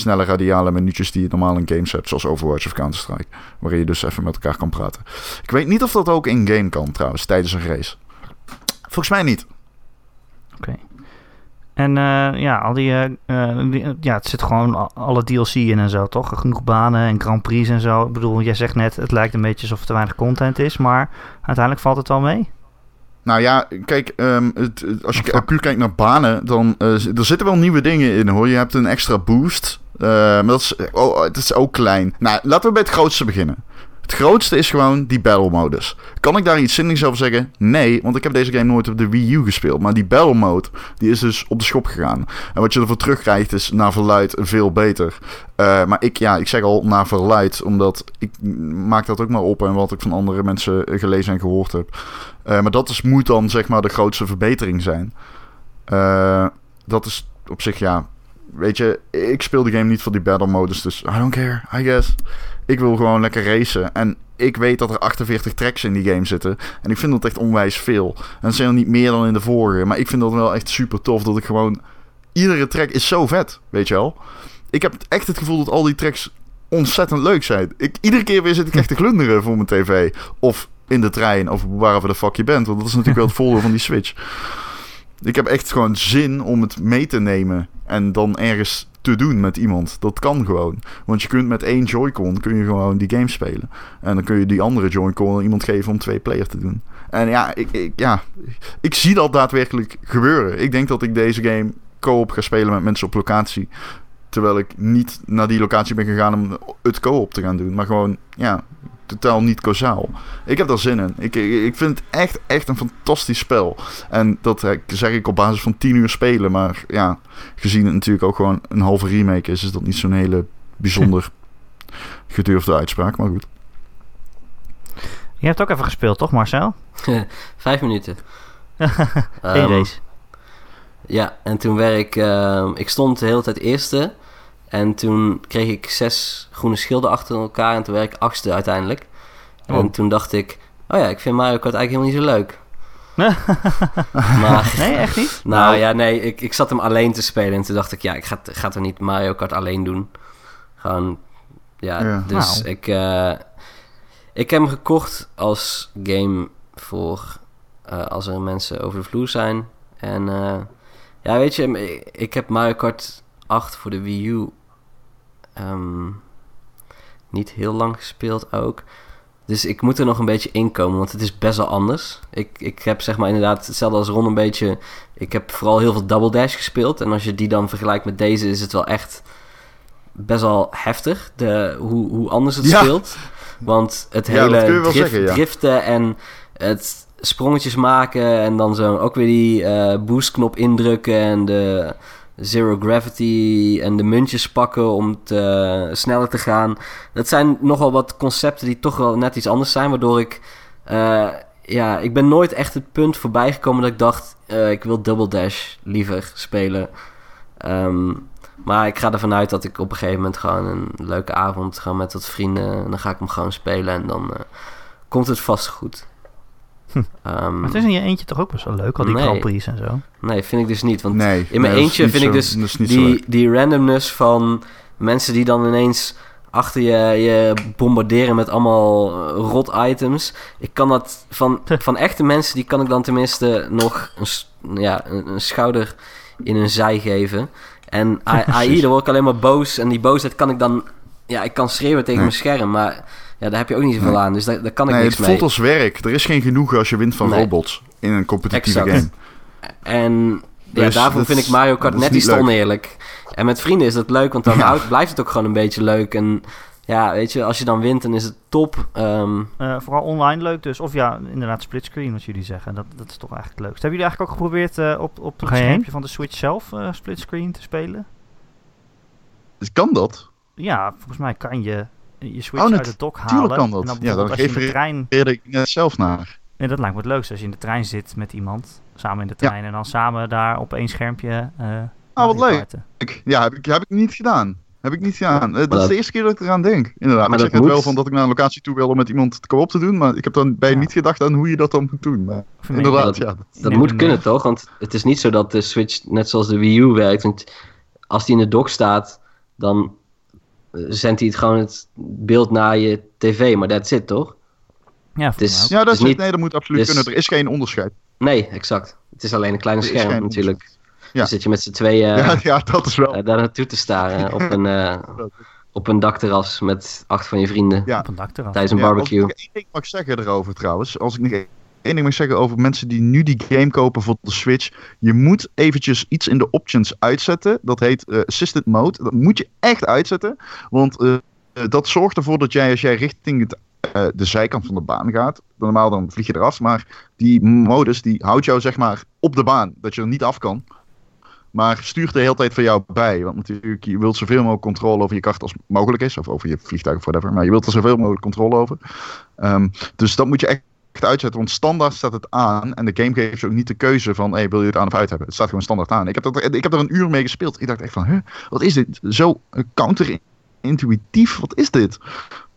snelle radiale minuutjes die je normaal in games hebt. Zoals Overwatch of Counter-Strike. Waarin je dus even met elkaar kan praten. Ik weet niet of dat ook in-game kan trouwens, tijdens een race. Volgens mij niet. Oké. En eh, ja, al die, eh, eh, die- ja, het zit gewoon al- alle DLC in en zo, toch? Genoeg banen en Grand Prix en zo. Ik bedoel, jij zegt net, het lijkt een beetje alsof er te weinig content is, maar uiteindelijk valt het wel mee. Nou ja, kijk, ehm, het, als je puur kijkt naar banen, dan uh, er zitten wel nieuwe dingen in hoor. Je hebt een extra boost. Uh, maar dat is, oh, het is ook klein. Nou, laten we bij het grootste beginnen. Het grootste is gewoon die battle modus. Kan ik daar iets zinnigs over zeggen? Nee, want ik heb deze game nooit op de Wii U gespeeld. Maar die battle mode, die is dus op de schop gegaan. En wat je ervoor terugkrijgt is naar verluid veel beter. Uh, maar ik, ja, ik zeg al naar verluid, omdat ik maak dat ook maar op en wat ik van andere mensen gelezen en gehoord heb. Uh, maar dat is, moet dan zeg maar de grootste verbetering zijn. Uh, dat is op zich, ja, weet je, ik speel de game niet voor die battle modus, dus I don't care, I guess. Ik wil gewoon lekker racen. En ik weet dat er 48 tracks in die game zitten. En ik vind dat echt onwijs veel. En dat zijn niet meer dan in de vorige. Maar ik vind dat wel echt super tof. Dat ik gewoon... Iedere track is zo vet, weet je wel. Ik heb echt het gevoel dat al die tracks ontzettend leuk zijn. Ik, iedere keer weer zit ik echt te glunderen voor mijn tv. Of in de trein, of waar de fuck je bent. Want dat is natuurlijk wel het voordeel van die Switch. Ik heb echt gewoon zin om het mee te nemen. En dan ergens te doen met iemand. Dat kan gewoon. Want je kunt met één Joy-Con kun je gewoon die game spelen. En dan kun je die andere Joy-Con iemand geven om twee player te doen. En ja ik, ik, ja, ik zie dat daadwerkelijk gebeuren. Ik denk dat ik deze game co-op ga spelen met mensen op locatie. Terwijl ik niet naar die locatie ben gegaan om het co-op te gaan doen. Maar gewoon, ja, totaal niet causaal. Ik heb daar zin in. Ik, ik vind het echt, echt een fantastisch spel. En dat zeg ik op basis van 10 uur spelen. Maar ja, gezien het natuurlijk ook gewoon een halve remake is, is dat niet zo'n hele bijzonder gedurfde uitspraak. Maar goed. Je hebt ook even gespeeld, toch Marcel? Vijf minuten. Eén um, race. Ja, en toen werd ik... Uh, ik stond de hele tijd eerste. En toen kreeg ik zes groene schilden achter elkaar. En toen werd ik achtste uiteindelijk. Oh. En toen dacht ik... Oh ja, ik vind Mario Kart eigenlijk helemaal niet zo leuk. maar, nee, echt niet? Nou, nou ja, nee. Ik, ik zat hem alleen te spelen. En toen dacht ik... Ja, ik ga, ga toch niet Mario Kart alleen doen. Gewoon... Ja, ja. dus nou. ik... Uh, ik heb hem gekocht als game voor... Uh, als er mensen over de vloer zijn. En... Uh, ja, weet je... Ik heb Mario Kart 8 voor de Wii U um, niet heel lang gespeeld ook. Dus ik moet er nog een beetje inkomen, want het is best wel anders. Ik, ik heb zeg maar inderdaad hetzelfde als Ron een beetje... Ik heb vooral heel veel Double Dash gespeeld. En als je die dan vergelijkt met deze, is het wel echt best wel heftig. De, hoe, hoe anders het ja. speelt. Want het hele ja, drift, zeggen, ja. driften en het sprongetjes maken... en dan zo ook weer die uh, boostknop indrukken en de zero gravity en de muntjes pakken om te, sneller te gaan. Dat zijn nogal wat concepten die toch wel net iets anders zijn, waardoor ik... eh, ja, ik ben nooit echt het punt voorbij gekomen dat ik dacht... eh, ik wil Double Dash liever spelen. Ehm, maar ik ga ervan uit dat ik op een gegeven moment gewoon een leuke avond ga met wat vrienden. En dan ga ik hem gewoon spelen en dan eh, komt het vast goed. Hm. Ehm, Maar het is in je eentje toch ook best wel leuk, al die Nee. Grand Prix en zo. nee, vind ik dus niet. Want Nee. in mijn nee, eentje vind ik dus die, die randomness van mensen die dan ineens achter je, je bombarderen met allemaal eh, rot items. Ik kan dat van, van echte mensen, die kan ik dan tenminste nog een, ja, een, een schouder in een zij geven. En AI, daar word ik alleen maar boos. En die boosheid kan ik dan, ja, ik kan schreeuwen tegen Nee. mijn scherm, maar ja, daar heb je ook niet zoveel Nee. aan. Dus daar, daar kan ik Nee, het niks mee. voelt als werk. Er is geen genoegen als je wint van Nee. robots in een competitieve Exact. game. En ja, Dus daarvoor vind ik Mario Kart net niet iets leuk. oneerlijk. En met vrienden is dat leuk, want dan Ja. houdt- blijft het ook gewoon een beetje leuk. En ja, weet je, als je dan wint, dan is het top. Ehm, Eh, vooral online leuk dus. Of ja, inderdaad splitscreen wat jullie zeggen. Dat, dat is toch eigenlijk het leukste. Hebben jullie eigenlijk ook geprobeerd eh, op, op het schermpje van de Switch zelf eh splitscreen te spelen? Dus kan dat? Ja, volgens mij kan je je Switch Oh, uit de dock halen. kan dat. En dan Ja, dan als je in de refereer- trein... Ik net zelf naar. En dat lijkt me het leukste als je in de trein zit met iemand. Samen in de Ja. trein. En dan samen daar op één schermpje... eh Ah, wat leuk. Ja, heb ik, heb ik niet gedaan. Heb ik niet gedaan. Eh, dat is de eerste keer dat ik eraan denk. Inderdaad. Maar ik zeg net wel van dat ik naar een locatie toe wil om met iemand het co-op te doen. Maar ik heb dan bij Ja. niet gedacht aan hoe je dat dan moet doen. Maar inderdaad, dat- ja. dat moet kunnen, toch? Want het is niet zo dat de Switch net zoals de Wii U werkt. Want als die in de dock staat, dan zendt hij het gewoon het beeld naar je tv. Maar that's it, toch? Ja, Het is, Ja, dat, het is, niet... nee, dat moet absoluut dus- kunnen. Er is geen onderscheid. Nee, exact. Het is alleen een kleine Er scherm natuurlijk. Ja. Dan zit je met z'n tweeën... Ja, ja, dat is wel. eh, daar naartoe te staren op een, eh, op een dakterras met acht van je vrienden Ja. Op een dakterras. tijdens een Ja, als barbecue. ik nog één ding mag zeggen erover trouwens. Als ik nog één ding zeggen over mensen die nu die game kopen voor de Switch. Je moet eventjes iets in de options uitzetten. Dat heet eh, Assisted Mode. Dat moet je echt uitzetten. Want eh, eh, dat zorgt ervoor dat jij als jij richting het, de zijkant van de baan gaat. Normaal dan vlieg je eraf. Maar die modus die houdt jou zeg maar op de baan. Dat je er niet af kan. Maar stuurt de hele tijd van jou bij. Want natuurlijk, je wilt zoveel mogelijk controle over je kart als mogelijk is. Of over je vliegtuig of whatever. Maar je wilt er zoveel mogelijk controle over. Ehm, dus dat moet je echt uitzetten. Want standaard staat het aan. En de game geeft je ook niet de keuze van... Hey, wil je het aan of uit hebben? Het staat gewoon standaard aan. Ik heb, dat, ik heb er een uur mee gespeeld. Ik dacht echt van... Huh, wat is dit? Zo eh, counterintuïtief. Wat is dit?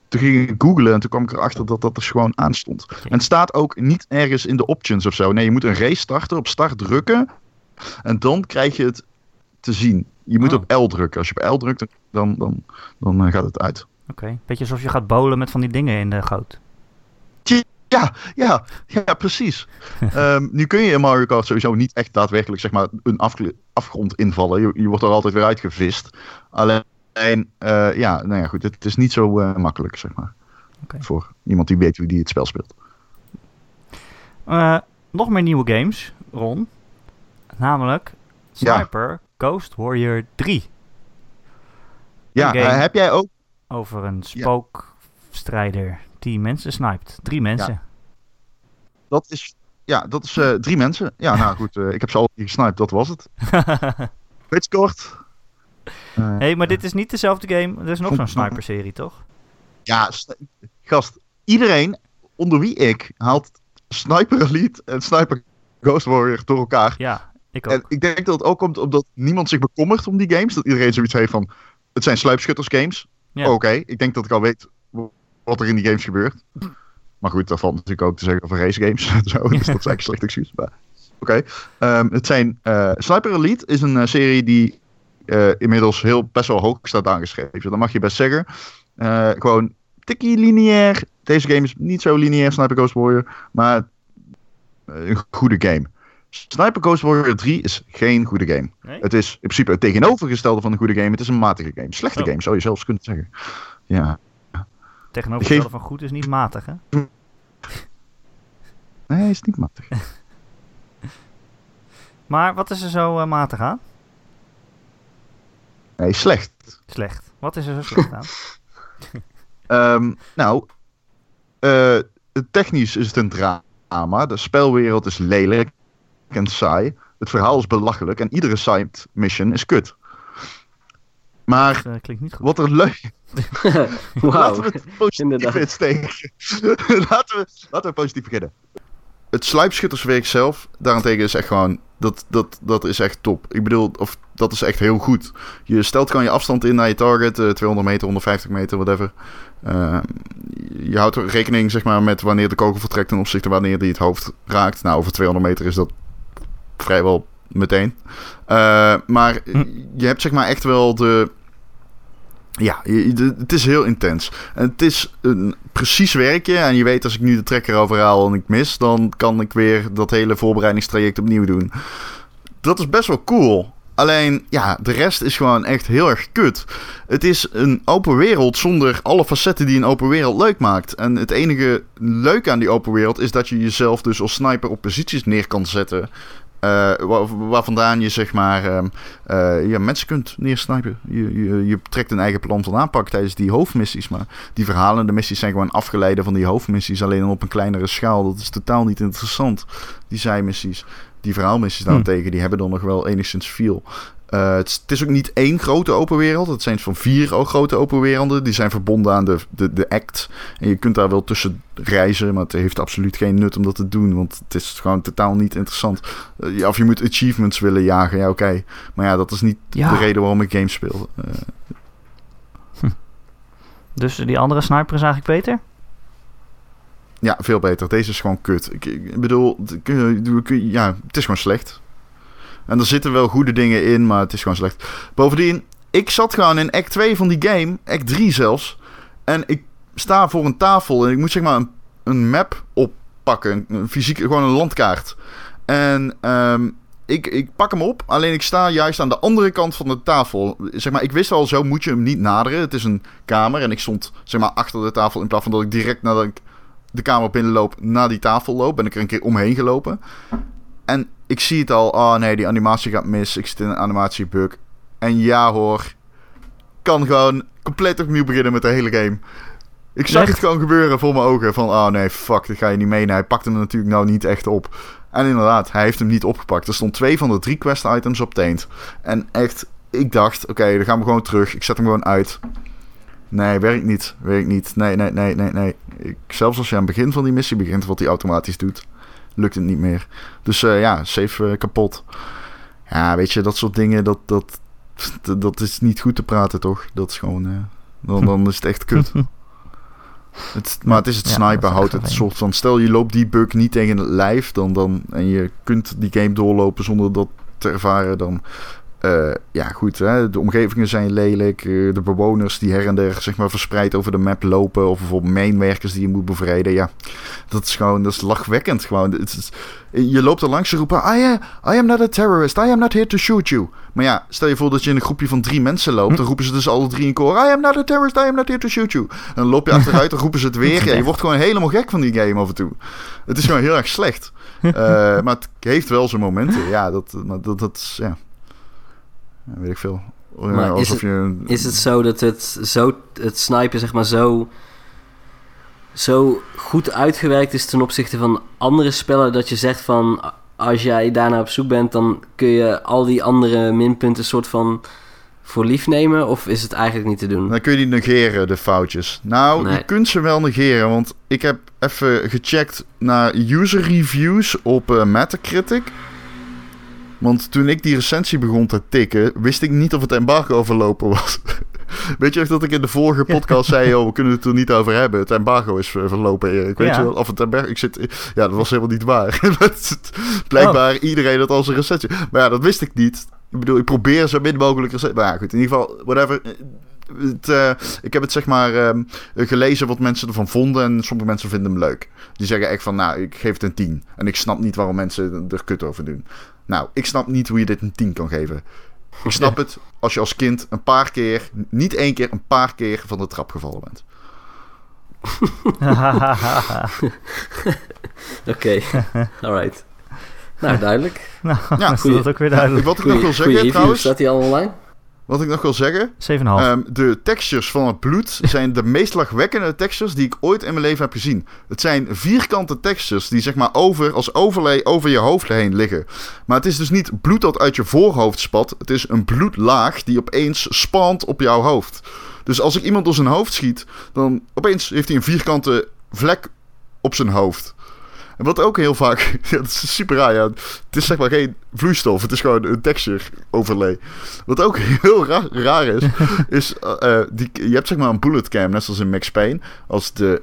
Toen ging ik googlen en toen kwam ik erachter dat dat dus gewoon aanstond. En het staat ook niet ergens in de options of zo. Nee, je moet een race starten, op start drukken. En dan krijg je het te zien. Je moet Oh. op L drukken. Als je op L drukt, dan, dan, dan eh, gaat het uit. Oké. Beetje alsof je gaat bowlen met van die dingen in de goot. Ja, ja, ja, precies. Ehm, nu kun je in Mario Kart sowieso niet echt daadwerkelijk zeg maar, een afgrond invallen. Je, je wordt er altijd weer uitgevist. Alleen, eh, ja, nou ja, goed, het is niet zo eh, makkelijk, zeg maar. Voor iemand die weet hoe die het spel speelt. Eh, nog meer nieuwe games, Ron. Namelijk Ja. Sniper Ghost Warrior 3. Ja, heb jij ook? Over een spookstrijder die mensen sniped. Drie mensen. Dat is, ja, dat is eh, drie mensen. Ja, nou goed, eh, ik heb ze al gesniped, dat was het. Beetje kort. Eh, hey, maar dit is niet dezelfde game. Er is nog zo'n sniper-serie, toch? Ja, gast, iedereen onder wie ik haalt Sniper Elite en Sniper Ghost Warrior door elkaar. Ja, ik En ook. ik denk dat het ook komt omdat niemand zich bekommert om die games. Dat iedereen zoiets heeft van, het zijn sluipschutters games. Ja. Oké, ik denk dat ik al weet wat er in die games gebeurt. Maar goed, dat valt natuurlijk ook te zeggen over race games. Zo, dus dat is eigenlijk slecht excuus. maar Oké, Ehm, het zijn eh, Sniper Elite is een eh, serie die eh, inmiddels heel best wel hoog staat aangeschreven. Dat mag je best zeggen. Gewoon tikkie lineair. Deze game is niet zo lineair, Sniper Ghost Warrior. Maar een goede game. Sniper Ghost Warrior 3 is geen goede game. Nee? Het is in principe het tegenovergestelde van een goede game. Het is een matige game. Slechte Oh. game, zou je zelfs kunnen zeggen. Ja. Tegenovergestelde van goed is niet matig, hè? Nee, is niet matig. Maar wat is er zo eh, matig aan? Nee, slecht. Slecht. Wat is er zo slecht aan? Ehm, nou, eh, technisch is het een drama. De spelwereld is lelijk en saai. Het verhaal is belachelijk en iedere side mission is kut. Maar Dat eh, klinkt niet goed. wat er leuk... Wauw. Laten we het positief insteken. laten, we, laten we positief beginnen. Het sluipschutterswerk zelf, daarentegen is echt gewoon... Dat, dat, dat is echt top. Ik bedoel, of dat is echt heel goed. Je stelt gewoon je afstand in naar je target. eh, 200 meter, 150 meter, whatever. Eh, je houdt er rekening zeg maar, met wanneer de kogel vertrekt... ten opzichte wanneer die het hoofd raakt. Nou, over 200 meter is dat vrijwel meteen. Eh, maar Hm. je hebt zeg maar echt wel de... Ja, het is heel intens. En het is een precies werkje. En je weet, als ik nu de trekker overhaal en ik mis... dan kan ik weer dat hele voorbereidingstraject opnieuw doen. Dat is best wel cool. Alleen, ja, de rest is gewoon echt heel erg kut. Het is een open wereld zonder alle facetten die een open wereld leuk maakt. En het enige leuke aan die open wereld is dat je jezelf dus als sniper op posities neer kan zetten. Eh, waar, waar vandaan je zeg maar ehm, eh, ja, mensen kunt neersnipen. Je, je, je trekt een eigen plan van aanpak tijdens die hoofdmissies. Maar die verhalende missies zijn gewoon afgeleiden van die hoofdmissies. Alleen op een kleinere schaal. Dat is totaal niet interessant. Die zijmissies. Die verhaalmissies Hm. daarentegen, die hebben dan nog wel enigszins feel. Eh, het, is, ook niet één grote open wereld. Het zijn van vier grote open werelden. Die zijn verbonden aan de, de, de act. En je kunt daar wel tussen reizen. Maar het heeft absoluut geen nut om dat te doen. Want het is gewoon totaal niet interessant. Eh, ja, of je moet achievements willen jagen. Ja, oké. Maar ja, dat is niet Ja. de reden waarom ik games speel. Eh, Dus die andere sniper is eigenlijk beter? ja, veel beter. Deze is gewoon kut. Ik, ik bedoel, ja, het is gewoon slecht. En er zitten wel goede dingen in, maar het is gewoon slecht. Bovendien, ik zat gewoon in act 2 van die game, act 3 zelfs. En ik sta voor een tafel en ik moet zeg maar een, een map oppakken. Een, fysiek, gewoon een landkaart. En ehm, ik, ik pak hem op, alleen ik sta juist aan de andere kant van de tafel. Zeg maar, ik wist al, zo moet je hem niet naderen. Het is een kamer en ik stond zeg maar achter de tafel in plaats van dat ik direct nadat ik de kamer binnenloop naar die tafel loop. Ben ik er een keer omheen gelopen. En ik zie het al. Oh nee, die animatie gaat mis. Ik zit in een animatiebug. En ja hoor. Kan gewoon compleet opnieuw beginnen met de hele game. Ik zag Echt? het gewoon gebeuren voor mijn ogen. Van, oh nee, fuck, dit ga je niet meenemen. Hij pakte hem natuurlijk nou niet echt op. En inderdaad, hij heeft hem niet opgepakt. Er stond twee van de drie quest items op teent. En echt, ik dacht, oké, dan gaan we gewoon terug. Ik zet hem gewoon uit. Nee, werkt niet. Werkt niet. Nee, nee, nee, nee, nee. Ik, zelfs als je aan het begin van die missie begint, wat hij automatisch doet, lukt het niet meer. Dus eh, ja, save eh, kapot. Ja, weet je, dat soort dingen, dat, dat, dat, is niet goed te praten, toch? Dat is gewoon... eh, dan, dan is het echt kut. Het, maar het is het Ja, dat snipen, is houdt het soort van... Stel, je loopt die bug niet tegen het lijf, dan, dan, en je kunt die game doorlopen zonder dat te ervaren, dan... eh, ja, goed, hè? de omgevingen zijn lelijk. eh, de bewoners die her en der zeg maar, verspreid over de map lopen. Of bijvoorbeeld mijnwerkers die je moet bevrijden. Ja, dat is gewoon, dat is lachwekkend gewoon. Het is, je loopt er langs en roepen, I am, I am not a terrorist, I am not here to shoot you. Maar ja, stel je voor dat je in een groepje van drie mensen loopt, dan roepen ze dus alle drie in koor, I am not a terrorist, I am not here to shoot you. En dan loop je achteruit, dan roepen ze het weer. Ja, je wordt gewoon helemaal gek van die game af en toe. Het is gewoon heel erg slecht. Eh, maar het heeft wel zijn momenten. Ja, dat, maar dat, dat is, ja. Weet ik veel. Maar is het- je... Is het zo dat het, zo, het snipen zeg maar zo, zo goed uitgewerkt is ten opzichte van andere spellen dat je zegt van als jij daarna op zoek bent dan kun je al die andere minpunten soort van voor lief nemen of is het eigenlijk niet te doen? Dan kun je die negeren, de foutjes. Nou, Nee. je kunt ze wel negeren, want ik heb even gecheckt naar user reviews op eh, Metacritic. Want toen ik die recensie begon te tikken, wist ik niet of het embargo verlopen was. Weet je echt dat ik in de vorige podcast zei, oh, we kunnen het er niet over hebben. Het embargo is ver- verlopen, Erik. Weet Ja. je wel? Of het embargo, ik zit, ja, dat was helemaal niet waar. Blijkbaar iedereen dat als een recensie. Maar ja, dat wist ik niet. Ik bedoel, ik probeer zo min mogelijk recensie. Maar ja, goed, in ieder geval, whatever. Het, eh, ik heb het zeg maar ehm, gelezen wat mensen ervan vonden. En sommige mensen vinden hem leuk. Die zeggen echt van, nou, ik geef het een 10. En ik snap niet waarom mensen er kut over doen. Nou, ik snap niet hoe je dit een 10 kan geven. Ik snap het als je als kind een paar keer, niet één keer, een paar keer van de trap gevallen bent. Oké, alright. Nou, duidelijk. nou, Ja, is goeie- dat ook weer Ja, duidelijk. wat ik nog wil zeggen trouwens. Staat die al online? Wat ik nog wil zeggen. 7,5. Ehm, de textures van het bloed zijn de meest lachwekkende textures die ik ooit in mijn leven heb gezien. Het zijn vierkante textures die zeg maar over, als overlay over je hoofd heen liggen. Maar het is dus niet bloed dat uit je voorhoofd spat. Het is een bloedlaag die opeens spant op jouw hoofd. Dus als ik iemand door zijn hoofd schiet, dan opeens heeft hij een vierkante vlek op zijn hoofd. En wat ook heel vaak, ja, dat is super raar, ja. Het is zeg maar geen vloeistof, het is gewoon een texture overlay. Wat ook heel raar, raar is, is eh, eh, die, je hebt zeg maar een bullet cam, net zoals in Max Payne. Als de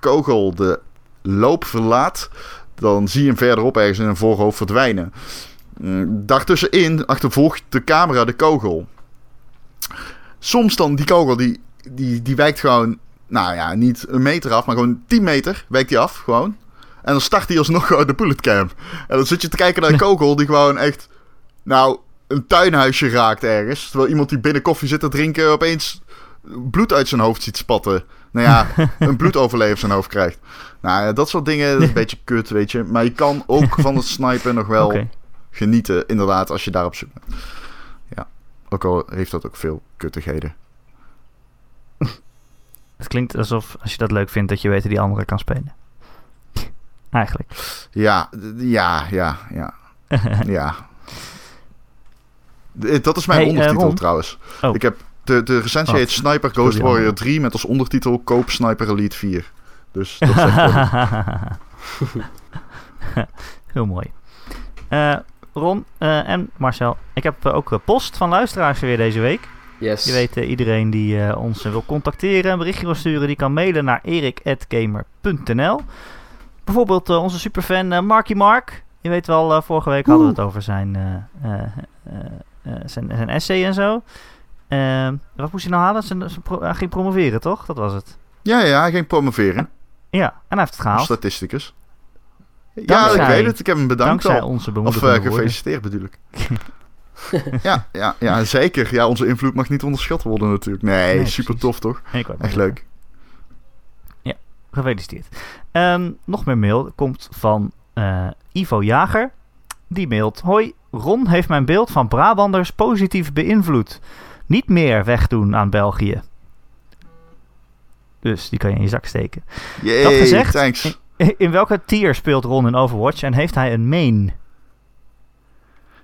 kogel de loop verlaat, dan zie je hem verderop ergens in een voorhoofd verdwijnen. Mm, Daartussenin achtervolgt de camera de kogel. Soms dan die kogel, die, die, die wijkt gewoon, nou ja, niet een meter af, maar gewoon 10 meter wijkt die af, gewoon. En dan start hij alsnog gewoon de bullet cam. En dan zit je te kijken naar een kogel die gewoon echt, nou, een tuinhuisje raakt ergens. Terwijl iemand die binnen koffie zit te drinken opeens bloed uit zijn hoofd ziet spatten. Nou ja, een bloedoverleef op zijn hoofd krijgt. Nou ja, dat soort dingen dat is een beetje kut, weet je. Maar je kan ook van het snipen nog wel genieten, inderdaad, als je daarop zoekt. Ja, ook al heeft dat ook veel kuttigheden. Het klinkt alsof, als je dat leuk vindt, dat je weet die andere kan spelen. Eigenlijk. Ja, ja, ja, ja. ja. D- Dat is mijn Hey, eh, ondertitel trouwens. Oh. Ik heb de, de recensie heet Sniper Ghost Warrior Ron. 3 met als ondertitel Koop Sniper Elite 4. Dus dat wel. Heel mooi. Eh, Ron eh, en Marcel, ik heb eh, ook eh, post van luisteraars weer deze week. Yes. Je weet, eh, iedereen die eh, ons eh, wil contacteren, een berichtje wil sturen, die kan mailen naar erik.gamer.nl. Bijvoorbeeld eh, onze superfan eh, Marky Mark. Je weet wel, eh, vorige week hadden we het over zijn, zijn, zijn essay en zo. Eh, wat moest hij nou halen? Zijn, zijn pro- hij ging promoveren, toch? Dat was het. Ja, ja, hij ging promoveren. Ja, en hij heeft het gehaald. Statisticus. Ja, ik weet het. Ik heb hem bedankt Dankzij al. onze Of gefeliciteerd bedoel ik. ja, ja, ja, zeker. Ja, onze invloed mag niet onderschat worden natuurlijk. Nee, Nee, super precies. tof toch? Echt leuk. Gefeliciteerd. Ehm, nog meer mail komt van eh, Ivo Jager. Die mailt: Hoi, Ron heeft mijn beeld van Brabanders positief beïnvloed. Niet meer wegdoen aan België. Dus die kan je in je zak steken. Yay, Dat gezegd, thanks. In welke tier speelt Ron in Overwatch en heeft hij een main?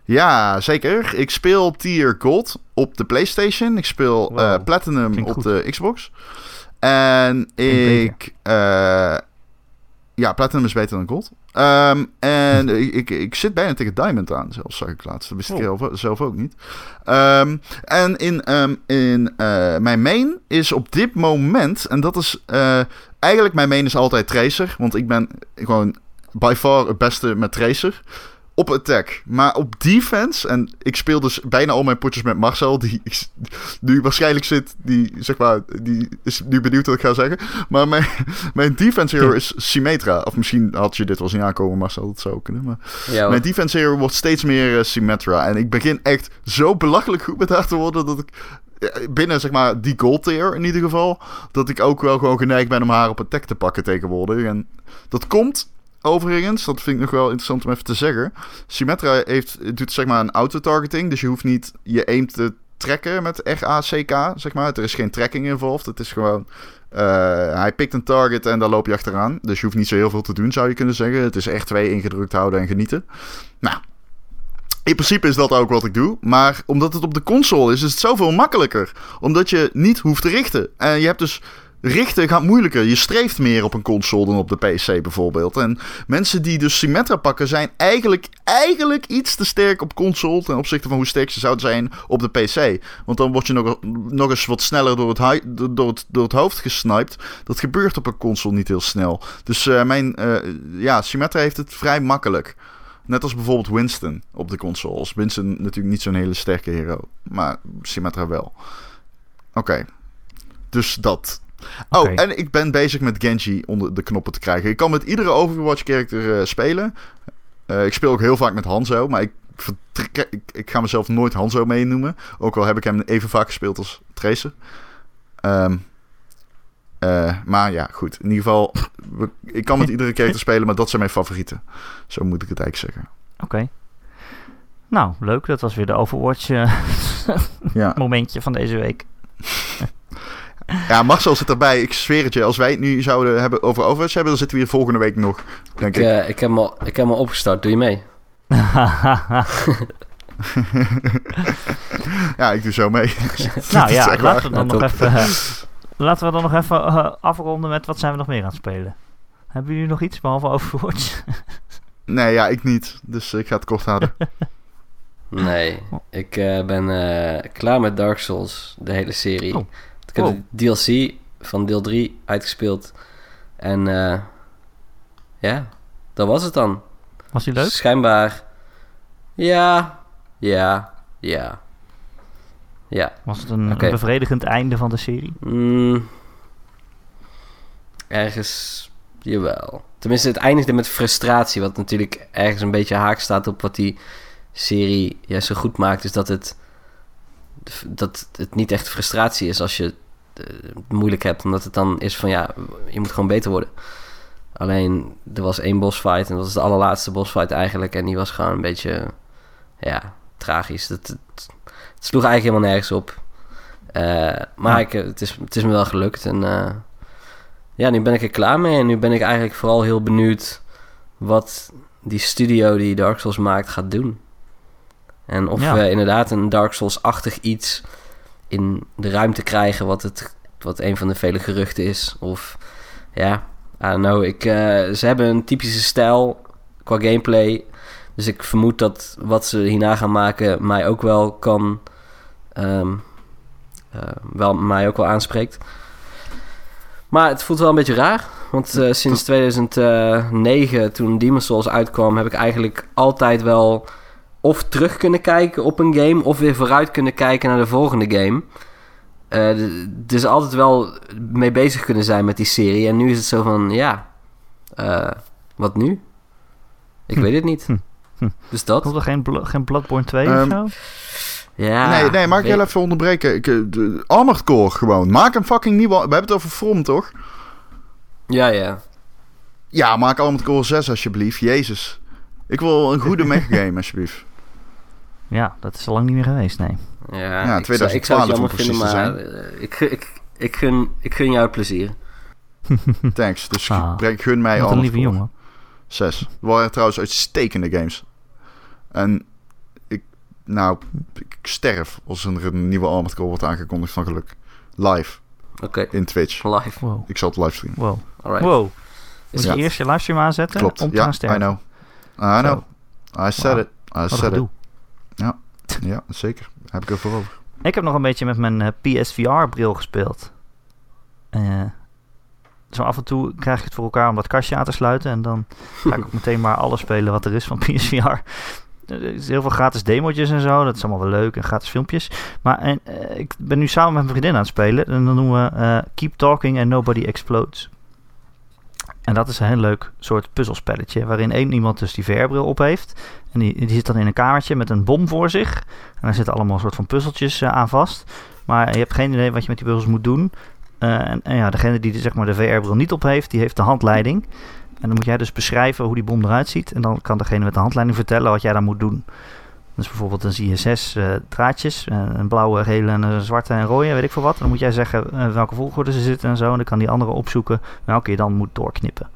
Ja, zeker. Ik speel tier gold op de PlayStation. Ik speel Wow, eh, platinum op goed. de Xbox. En ik... eh, ja, platinum is beter dan gold. Ehm, en ik, ik, ik zit bijna tegen diamond aan, zelfs zag ik laatst. Dat wist ik Oh. zelf, ook niet. Ehm, en in, ehm, in eh, mijn main is op dit moment... En dat is... eh, eigenlijk mijn main is altijd tracer. Want ik ben gewoon by far het beste met tracer op attack. Maar op defense, en ik speel dus bijna al mijn potjes met Marcel, die nu waarschijnlijk zit, die zeg maar, die is nu benieuwd wat ik ga zeggen. Maar mijn, mijn defense hero is Symmetra. Of misschien had je dit wel zien aankomen, Marcel, dat zou kunnen. Maar Ja, mijn defense hero wordt steeds meer eh, Symmetra. En ik begin echt zo belachelijk goed met haar te worden dat ik eh, binnen zeg maar die gold tier in ieder geval, dat ik ook wel gewoon geneigd ben om haar op attack te pakken tegenwoordig. En dat komt overigens, dat vind ik nog wel interessant om even te zeggen. Symmetra heeft, doet zeg maar een auto-targeting, dus je hoeft niet je aim te trekken met R-A-C-K, zeg maar. Er is geen tracking involved, het is gewoon... eh, hij pikt een target en daar loop je achteraan. Dus je hoeft niet zo heel veel te doen, zou je kunnen zeggen. Het is R2 ingedrukt houden en genieten. Nou, in principe is dat ook wat ik doe. Maar omdat het op de console is, is het zoveel makkelijker. Omdat je niet hoeft te richten. En je hebt dus... Richten gaat moeilijker. Je streeft meer op een console dan op de PC bijvoorbeeld. En mensen die dus Symmetra pakken zijn eigenlijk, eigenlijk iets te sterk op console... ten opzichte van hoe sterk ze zouden zijn op de PC. Want dan word je nog, nog eens wat sneller door het, door, het, door het hoofd gesniped. Dat gebeurt op een console niet heel snel. Dus eh, mijn... eh, ja, Symmetra heeft het vrij makkelijk. Net als bijvoorbeeld Winston op de consoles. Winston natuurlijk niet zo'n hele sterke hero. Maar Symmetra wel. Oké. Dus dat. Oh, en ik ben bezig met Genji onder de knoppen te krijgen. Ik kan met iedere Overwatch-character eh, spelen. Eh, ik speel ook heel vaak met Hanzo. Maar ik, vertrek- ik, ik ga mezelf nooit Hanzo mee noemen. Ook al heb ik hem even vaak gespeeld als Tracer. Ehm, eh, maar ja, goed. In ieder geval, ik kan met iedere character spelen, maar dat zijn mijn favorieten. Zo moet ik het eigenlijk zeggen. Oké. Nou, leuk. Dat was weer de Overwatch eh, Ja. momentje van deze week. ja, Marcel zit erbij. Ik zweer het je. Als wij het nu zouden hebben over Overwatch hebben, dan zitten we hier volgende week nog. Denk Ik, ik. eh, ik, heb hem al, ik heb al opgestart. Doe je mee? Ja, ik doe zo mee. nou ja, echt laten we dan Ja, nog even, eh, laten we dan nog even eh, afronden met wat zijn we nog meer aan het spelen. Hebben jullie nog iets behalve Overwatch? Nee, ja, ik niet. Dus ik ga het kort houden. Nee, ik eh, ben eh, klaar met Dark Souls, de hele serie. Oh. Ik heb Wow. de DLC van deel 3 uitgespeeld. En eh, ja, dat was het dan. Was die leuk? Schijnbaar. Ja, ja, ja. Ja. Was het een bevredigend einde van de serie? Mm, ergens, jawel. Tenminste, het eindigde met frustratie, wat natuurlijk ergens een beetje haak staat op wat die serie ja, zo goed maakt. Is dat het, dat het niet echt frustratie is als je het eh, moeilijk hebt. Omdat het dan is van ja, je moet gewoon beter worden. Alleen, er was één bossfight en dat was de allerlaatste bossfight eigenlijk. En die was gewoon een beetje, ja, tragisch. Het, het, het sloeg eigenlijk helemaal nergens op. Eh, maar Ja. ik, eh, het, is, het is me wel gelukt. En ja, nu ben ik er klaar mee. En nu ben ik eigenlijk vooral heel benieuwd wat die studio die Dark Souls maakt gaat doen. En of Ja. we inderdaad een Dark Souls-achtig iets in de ruimte krijgen, wat, het, wat een van de vele geruchten is. Of ja, I don't know. Ik, eh, ze hebben een typische stijl qua gameplay. Dus ik vermoed dat wat ze hierna gaan maken mij ook wel kan. ehm, eh, wel, mij ook wel aanspreekt. Maar het voelt wel een beetje raar. Want eh, sinds 2009, toen Demon's Souls uitkwam, heb ik eigenlijk altijd wel of terug kunnen kijken op een game, of weer vooruit kunnen kijken naar de volgende game. Eh, d- dus altijd wel mee bezig kunnen zijn met die serie. En nu is het zo van, ja, eh, wat nu? Ik Hm. weet het niet. Hm. Hm. Dus dat. Komt er geen, Blo- geen Bloodborne 2 of Ehm, zo? Ja, nee, nee, mag ik weet- heel even onderbreken? Ik, eh, de Armored Core gewoon. Maak een fucking nieuwe... We hebben het over From, toch? Ja, ja. Ja, maak Armored Core 6 alsjeblieft. Jezus. Ik wil een goede mech game, alsjeblieft. Ja, dat is al lang niet meer geweest, nee. Ja, Ja, ik, zou- ik 2012 zou het jammer om vinden, maar eh, ik, gun- ik, ik, gun, ik gun jou het plezier. Thanks. Dus Ah, breng- gun mij Wat een lieve jongen. 6. Het waren trouwens uitstekende games. En ik... Nou, ik sterf als er een nieuwe Armored Core wordt aangekondigd van geluk. Live. Oké, In Twitch. live. Wow. Ik zal het livestreamen. Wow. Alright. Wow. Moet Ja. je eerst je livestream aanzetten Klopt. om te Ja, gaan I sterven? know. I know. I said it. I Wat een said it. Gedoe. Ja, zeker. Heb ik er voor over. Ik heb nog een beetje met mijn eh, PSVR-bril gespeeld. Eh, zo af en toe krijg ik het voor elkaar om dat kastje aan te sluiten. En dan ga ik ook meteen maar alles spelen wat er is van PSVR. Er is heel veel gratis demotjes en zo. Dat is allemaal wel leuk en gratis filmpjes. Maar en, eh, ik ben nu samen met mijn vriendin aan het spelen. En dan doen we Keep Talking and Nobody Explodes. En dat is een heel leuk soort puzzelspelletje. Waarin één iemand dus die VR-bril op heeft. En die, zit dan in een kamertje met een bom voor zich. En daar zitten allemaal soort van puzzeltjes eh, aan vast. Maar je hebt geen idee wat je met die puzzels moet doen. Eh, en, en ja, degene die de, zeg maar de VR-bril niet op heeft, die heeft de handleiding. En dan moet jij dus beschrijven hoe die bom eruit ziet. En dan kan degene met de handleiding vertellen wat jij dan moet doen. Dus bijvoorbeeld dan zie je zes draadjes. eh, een blauwe, gele, en een zwarte en rode, weet ik veel wat. En dan moet jij zeggen eh, welke volgorde ze zitten en zo. En dan kan die andere opzoeken welke je dan moet doorknippen.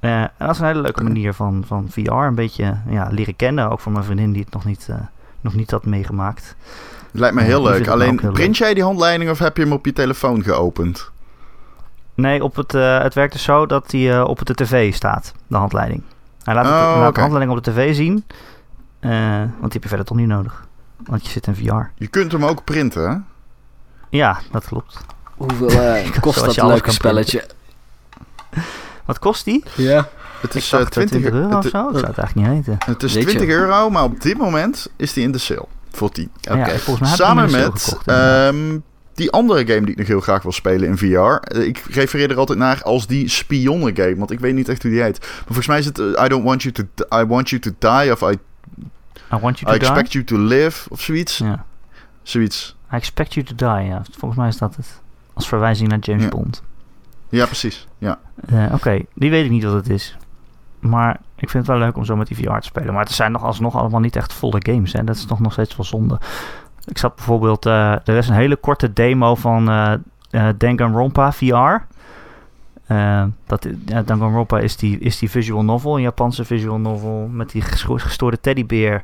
Eh, en dat is een hele leuke manier van, van VR. Een beetje ja, leren kennen. Ook voor mijn vriendin die het nog niet, nog niet had meegemaakt. Lijkt me heel leuk. Alleen, heel print leuk. jij die handleiding of heb je hem op je telefoon geopend? Nee, op het, het werkt dus zo dat eh, op de tv staat, de handleiding. Hij laat, Oh, hij laat de handleiding op de tv zien, want die heb je verder toch niet nodig. Want je zit in VR. Je kunt hem ook printen, hè? Ja, dat klopt. Hoeveel eh, kost dat leuke spelletje? Wat kost die? Ja. Het is eh, dacht 20, 20 euro of zo. Ik zou het eigenlijk niet weten. het is Weet je. 20 euro, maar op dit moment is die in de sale. Voor 10. Oké. Ja, volgens mij heb ik Samen met gekocht, ehm, die andere game die ik nog heel graag wil spelen in VR. Eh, Ik refereer er altijd naar als die spionnen game, want ik weet niet echt hoe die heet. Maar volgens mij is het eh, I don't want you to I want you to die of I, I want you I to die. expect you to live of zoiets. Ja. Zoiets. I expect you to die, ja. Volgens mij is dat het. Als verwijzing naar James Ja. Bond. Ja, precies. Ja. Eh, Oké, die weet ik niet wat het is. Maar ik vind het wel leuk om zo met die VR te spelen. Maar het zijn nog alsnog allemaal niet echt volle games. Hè? Dat is toch nog steeds wel zonde. Ik zat bijvoorbeeld... eh, er is een hele korte demo van eh, Danganronpa VR. Eh, dat, ja, Danganronpa is die, is die visual novel, een Japanse visual novel... met die gesto- gestoorde teddybeer...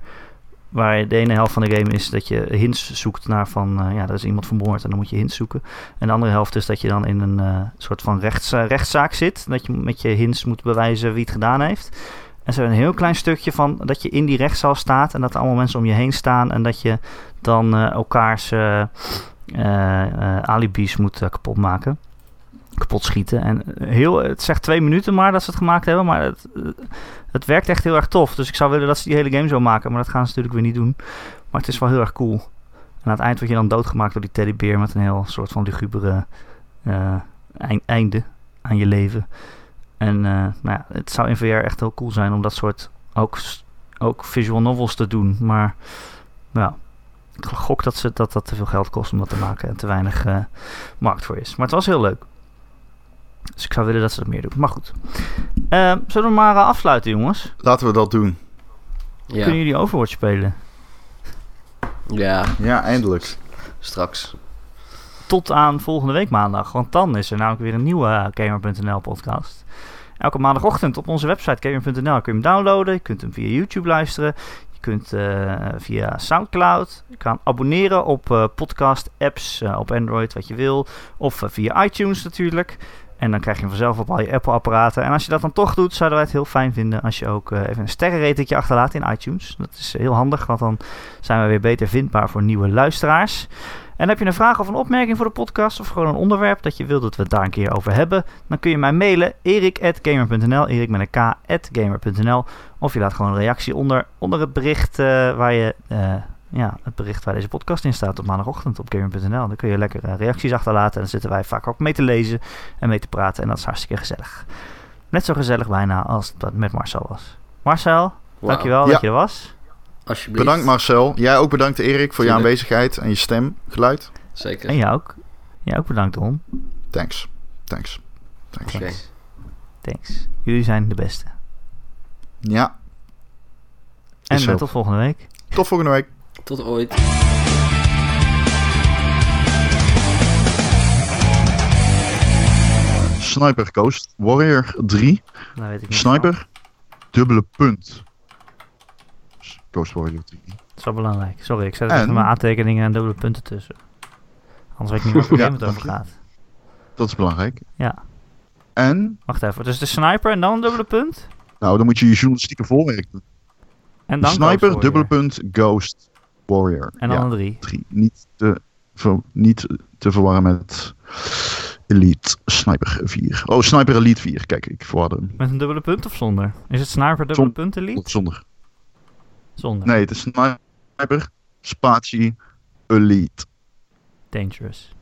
Waar de ene helft van de game is dat je hints zoekt naar van... eh, ja, er is iemand vermoord en dan moet je hints zoeken. En de andere helft is dat je dan in een eh, soort van rechts, rechtszaak zit. Dat je met je hints moet bewijzen wie het gedaan heeft. En zo een heel klein stukje van dat je in die rechtszaal staat... en dat er allemaal mensen om je heen staan... en dat je dan elkaars alibis moet eh, kapot schieten. En heel, het zegt twee minuten maar dat ze het gemaakt hebben... maar het, het werkt echt heel erg tof. Dus ik zou willen dat ze die hele game zo maken... maar dat gaan ze natuurlijk weer niet doen. Maar het is wel heel erg cool. En aan het eind word je dan doodgemaakt door die teddybeer... met een heel soort van lugubere eind- einde aan je leven. En eh, nou ja, het zou in VR echt heel cool zijn om dat soort ook, ook visual novels te doen. Maar ja, ik gok dat, ze, dat dat te veel geld kost om dat te maken en te weinig eh, markt voor is. Maar het was heel leuk. Dus ik zou willen dat ze dat meer doen. Maar goed. Eh, zullen we maar eh, afsluiten, jongens? Laten we dat doen. Ja, Kunnen jullie Overwatch spelen? ja Ja, eindelijk. straks. tot aan volgende week maandag. Want dan is er namelijk weer een nieuwe eh, Gamer.nl podcast. Elke maandagochtend op onze website Gamer.nl kun je hem downloaden. Je kunt hem via YouTube luisteren. Je kunt eh, via Soundcloud. Je kan abonneren op eh, podcast apps op Android wat je wil. Of via iTunes natuurlijk. En dan krijg je hem vanzelf op al je Apple apparaten. En als je dat dan toch doet, zouden wij het heel fijn vinden als je ook eh, even een sterrenratingje achterlaat in iTunes. Dat is heel handig, want dan zijn we weer beter vindbaar voor nieuwe luisteraars. En heb je een vraag of een opmerking voor de podcast of gewoon een onderwerp dat je wilt dat we daar een keer over hebben, dan kun je mij mailen erik@gamer.nl, erik met een k@gamer.nl of je laat gewoon een reactie onder, onder het bericht eh, waar je eh, ja, het bericht waar deze podcast in staat op maandagochtend op gamer.nl. Dan kun je lekker eh, reacties achterlaten en dan zitten wij vaak ook mee te lezen en mee te praten en dat is hartstikke gezellig. Net zo gezellig bijna als dat met Marcel was. Marcel, Wauw. dankjewel Ja. dat je er was. Alsjeblieft. Bedankt Marcel. Jij ook bedankt Erik voor je aanwezigheid en je stem, geluid. Zeker. En jij ook. Jij ook bedankt Ron. Thanks. Thanks. Thanks. Thanks. Jullie zijn de beste. Ja, En eh, tot volgende week. tot volgende week. Tot ooit. Sniper Ghost Warrior 3. Dat weet ik niet. Sniper, dubbele punt. Ghost Warrior 3. Dat is wel belangrijk. Sorry, ik zet En- even mijn aantekeningen en dubbele punten tussen. Anders weet ik niet waar het Ja, het over gaat. Dat is belangrijk. Ja, En, wacht even. Dus de sniper en dan een dubbele punt? nou, dan moet je je journalistieke voorwerk doen. En dan Sniper, dubbele punt, Ghost Warrior. En dan ja, drie. drie. Niet te, ver- niet te verwarren met Elite Sniper 4. Oh, Sniper Elite 4. Kijk, ik verwarde hem. Met een dubbele punt of zonder? Is het sniper dubbele punt elite? Zonder. Zonder. Nee, het is Sniper, Spatie, Elite. Dangerous.